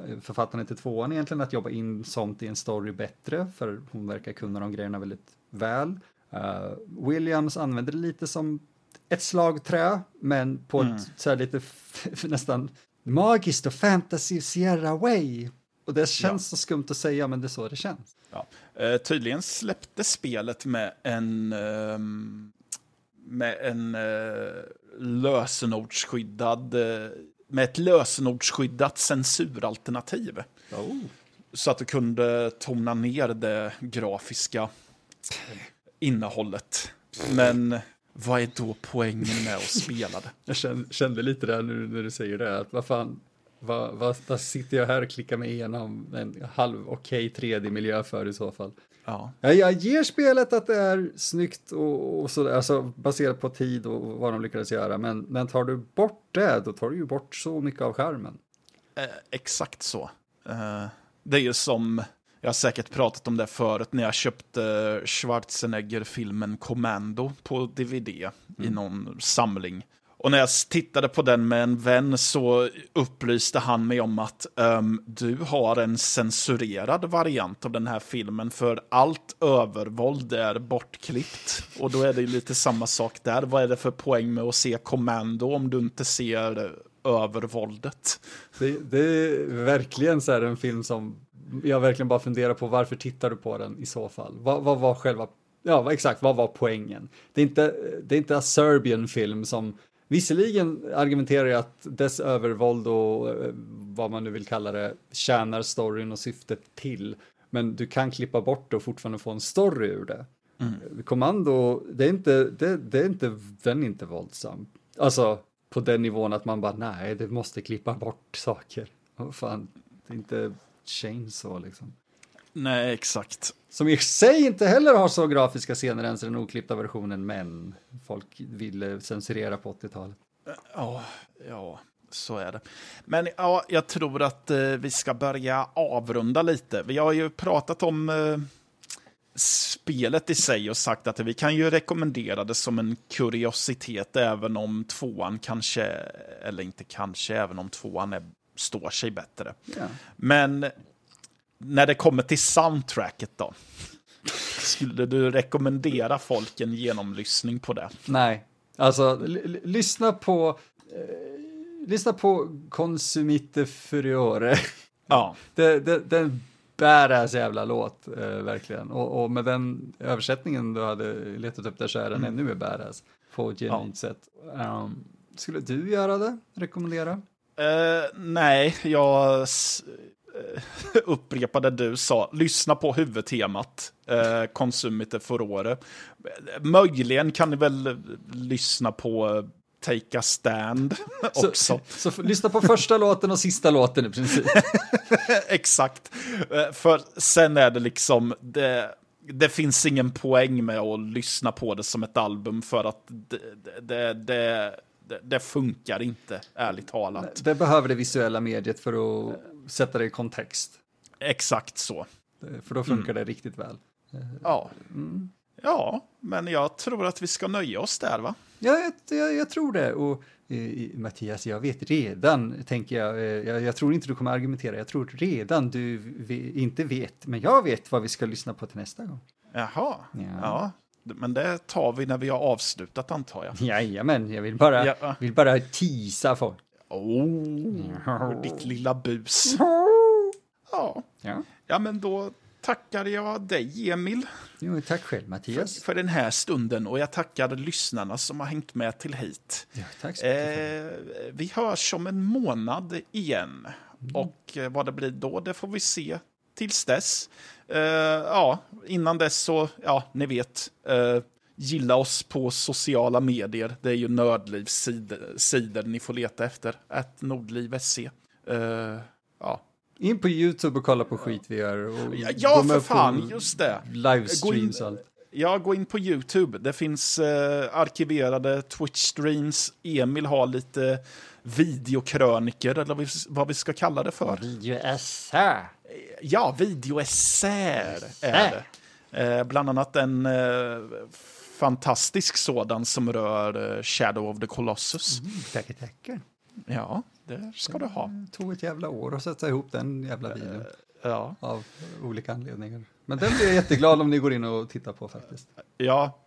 [SPEAKER 2] eh, författaren till tvåan egentligen, att jobba in sånt i en story bättre, för hon verkar kunna de grejerna väldigt väl. Uh, Williams använder det lite som ett slagträ, men på mm. ett så här lite nästan magiskt och fantasy Sierra way. Och det känns ja. så skumt att säga, men det är så det känns.
[SPEAKER 1] Ja. Uh, tydligen släppte spelet med en uh, med en uh, lösenordsskyddad med ett lösenordsskyddat censuralternativ. Oh. Så att du kunde tona ner det grafiska innehållet. Men vad är då poängen med att spela det?
[SPEAKER 2] Jag kände, lite där nu när du säger det, att vad fan, vad, vad, vad sitter jag här och klickar mig igenom en halv okej okay 3D-miljö för i så fall? Ja. Jag, jag ger spelet att det är snyggt och, och så, alltså baserat på tid och vad de lyckades göra, men, men tar du bort det, då tar du ju bort så mycket av skärmen.
[SPEAKER 1] Eh, exakt så. Eh, det är ju som jag har säkert pratat om det förut när jag köpte Schwarzenegger-filmen Commando på DVD mm. i någon samling. Och när jag tittade på den med en vän så upplyste han mig om att um, du har en censurerad variant av den här filmen för allt övervåld är bortklippt. Och då är det lite samma sak där. Vad är det för poäng med att se Commando om du inte ser övervåldet?
[SPEAKER 2] Det, det är verkligen så här en film som jag verkligen bara funderar på varför tittar du på den i så fall? Vad, vad var själva, ja exakt, vad var poängen? Det är inte, det är inte en Serbian film som Visserligen argumenterar jag att dess övervåld och eh, vad man nu vill kalla det tjänar storyn och syftet till. Men du kan klippa bort det och fortfarande få en story ur det. Mm. Kommando, det är inte, det, det, är inte, den är inte våldsam. Alltså på den nivån att man bara nej, det måste klippa bort saker. Oh, fan, det är inte Chainsaw liksom.
[SPEAKER 1] Nej, exakt.
[SPEAKER 2] Som i sig inte heller har så grafiska scener ens i den oklippta versionen, men folk ville censurera på 80-talet.
[SPEAKER 1] Ja, ja, så är det. Men ja, jag tror att eh, vi ska börja avrunda lite. Vi har ju pratat om eh, spelet i sig och sagt att vi kan ju rekommendera det som en kuriositet även om tvåan kanske, eller inte kanske, även om tvåan är står sig bättre. Yeah. Men när det kommer till soundtracket då? Skulle du rekommendera folk en genomlyssning på det?
[SPEAKER 2] Nej, alltså lyssna på eh, lyssna på Consumite Furiore. Ja. det, det, det är en badass jävla låt, eh, verkligen. Och, och, med den översättningen du hade letat upp där så är den mm. ännu mer badass på ett genuint ja. sätt. Um, skulle du göra det? Rekommendera?
[SPEAKER 1] Uh, nej, jag uh, upprepade du sa. Lyssna på huvudtemat. Uh, Consumite Furore. Möjligen kan ni väl lyssna på Take a Stand också.
[SPEAKER 2] Så, så lyssna på första låten och sista låten i princip.
[SPEAKER 1] Exakt. För sen är det liksom, det, det finns ingen poäng med att lyssna på det som ett album för att det, det, det det, det, funkar inte, ärligt talat.
[SPEAKER 2] Det behöver det visuella mediet för att sätta det i kontext.
[SPEAKER 1] Exakt så.
[SPEAKER 2] För då funkar mm. det riktigt väl.
[SPEAKER 1] Ja. Mm. ja, men jag tror att vi ska nöja oss där, va?
[SPEAKER 2] Ja, jag, jag, tror det. Och eh, Mattias, jag vet redan, tänker jag, eh, jag, jag, tror inte du kommer argumentera, jag tror redan du vi, inte vet, men jag vet vad vi ska lyssna på till nästa gång.
[SPEAKER 1] Jaha, ja. ja. Men det tar vi när vi har avslutat antar jag.
[SPEAKER 2] Jajamän, jag vill bara, ja. vill bara tisa folk.
[SPEAKER 1] Oh, ditt lilla bus. Ja. ja. ja, men då tackar jag dig, Emil.
[SPEAKER 2] Jo, tack själv, Mattias.
[SPEAKER 1] För, för, den här stunden och jag tackar lyssnarna som har hängt med till hit.
[SPEAKER 2] Ja, tack så mycket.
[SPEAKER 1] Eh, vi hörs om en månad igen. Mm. Och eh, vad det blir då, det får vi se tills dess. Uh, ja, innan dess så, ja, ni vet. Uh, gilla oss på sociala medier. Det är ju Nördlivs sidor, sidor ni får leta efter. Att nordliv.se. Uh, ja.
[SPEAKER 2] In på YouTube och kolla på skit vi gör. Och
[SPEAKER 1] ja, för fan, just det.
[SPEAKER 2] Livestreams och allt.
[SPEAKER 1] Ja, gå in på YouTube. Det finns eh, arkiverade Twitch-streams. Emil har lite videokröniker, eller vad vi ska kalla det för.
[SPEAKER 2] Videoessä.
[SPEAKER 1] Ja, videoessäer är det. Eh, bland annat en eh, fantastisk sådan som rör eh, Shadow of the Colossus.
[SPEAKER 2] Mm, tackar, tackar.
[SPEAKER 1] Ja, det ska du ha.
[SPEAKER 2] Det tog ett jävla år att sätta ihop den jävla videon.
[SPEAKER 1] Ja,
[SPEAKER 2] Av olika anledningar. Men den blir jag jätteglad om ni går in och tittar på faktiskt.
[SPEAKER 1] ja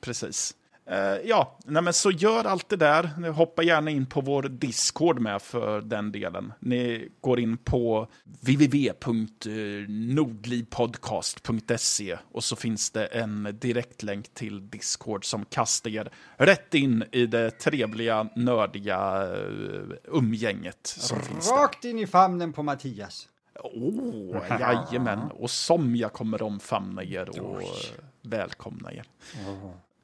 [SPEAKER 1] precis. Eh, ja, nej så gör allt det där. Hoppa gärna in på vår Discord med för den delen. Ni går in på www.nordlivpodcast.se och så finns det en direktlänk till Discord som kastar er rätt in i det trevliga, nördiga eh, umgänget som finns där.
[SPEAKER 2] Rakt in i famnen på Mattias.
[SPEAKER 1] Åh, jajamän. Och som jag kommer omfamna er och
[SPEAKER 2] Oj.
[SPEAKER 1] välkomna er.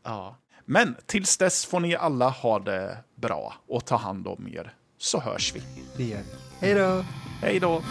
[SPEAKER 1] Ja. Men tills dess får ni alla ha det bra och ta hand om er, så hörs vi.
[SPEAKER 2] Det gör vi. Hej då!
[SPEAKER 1] Hej då!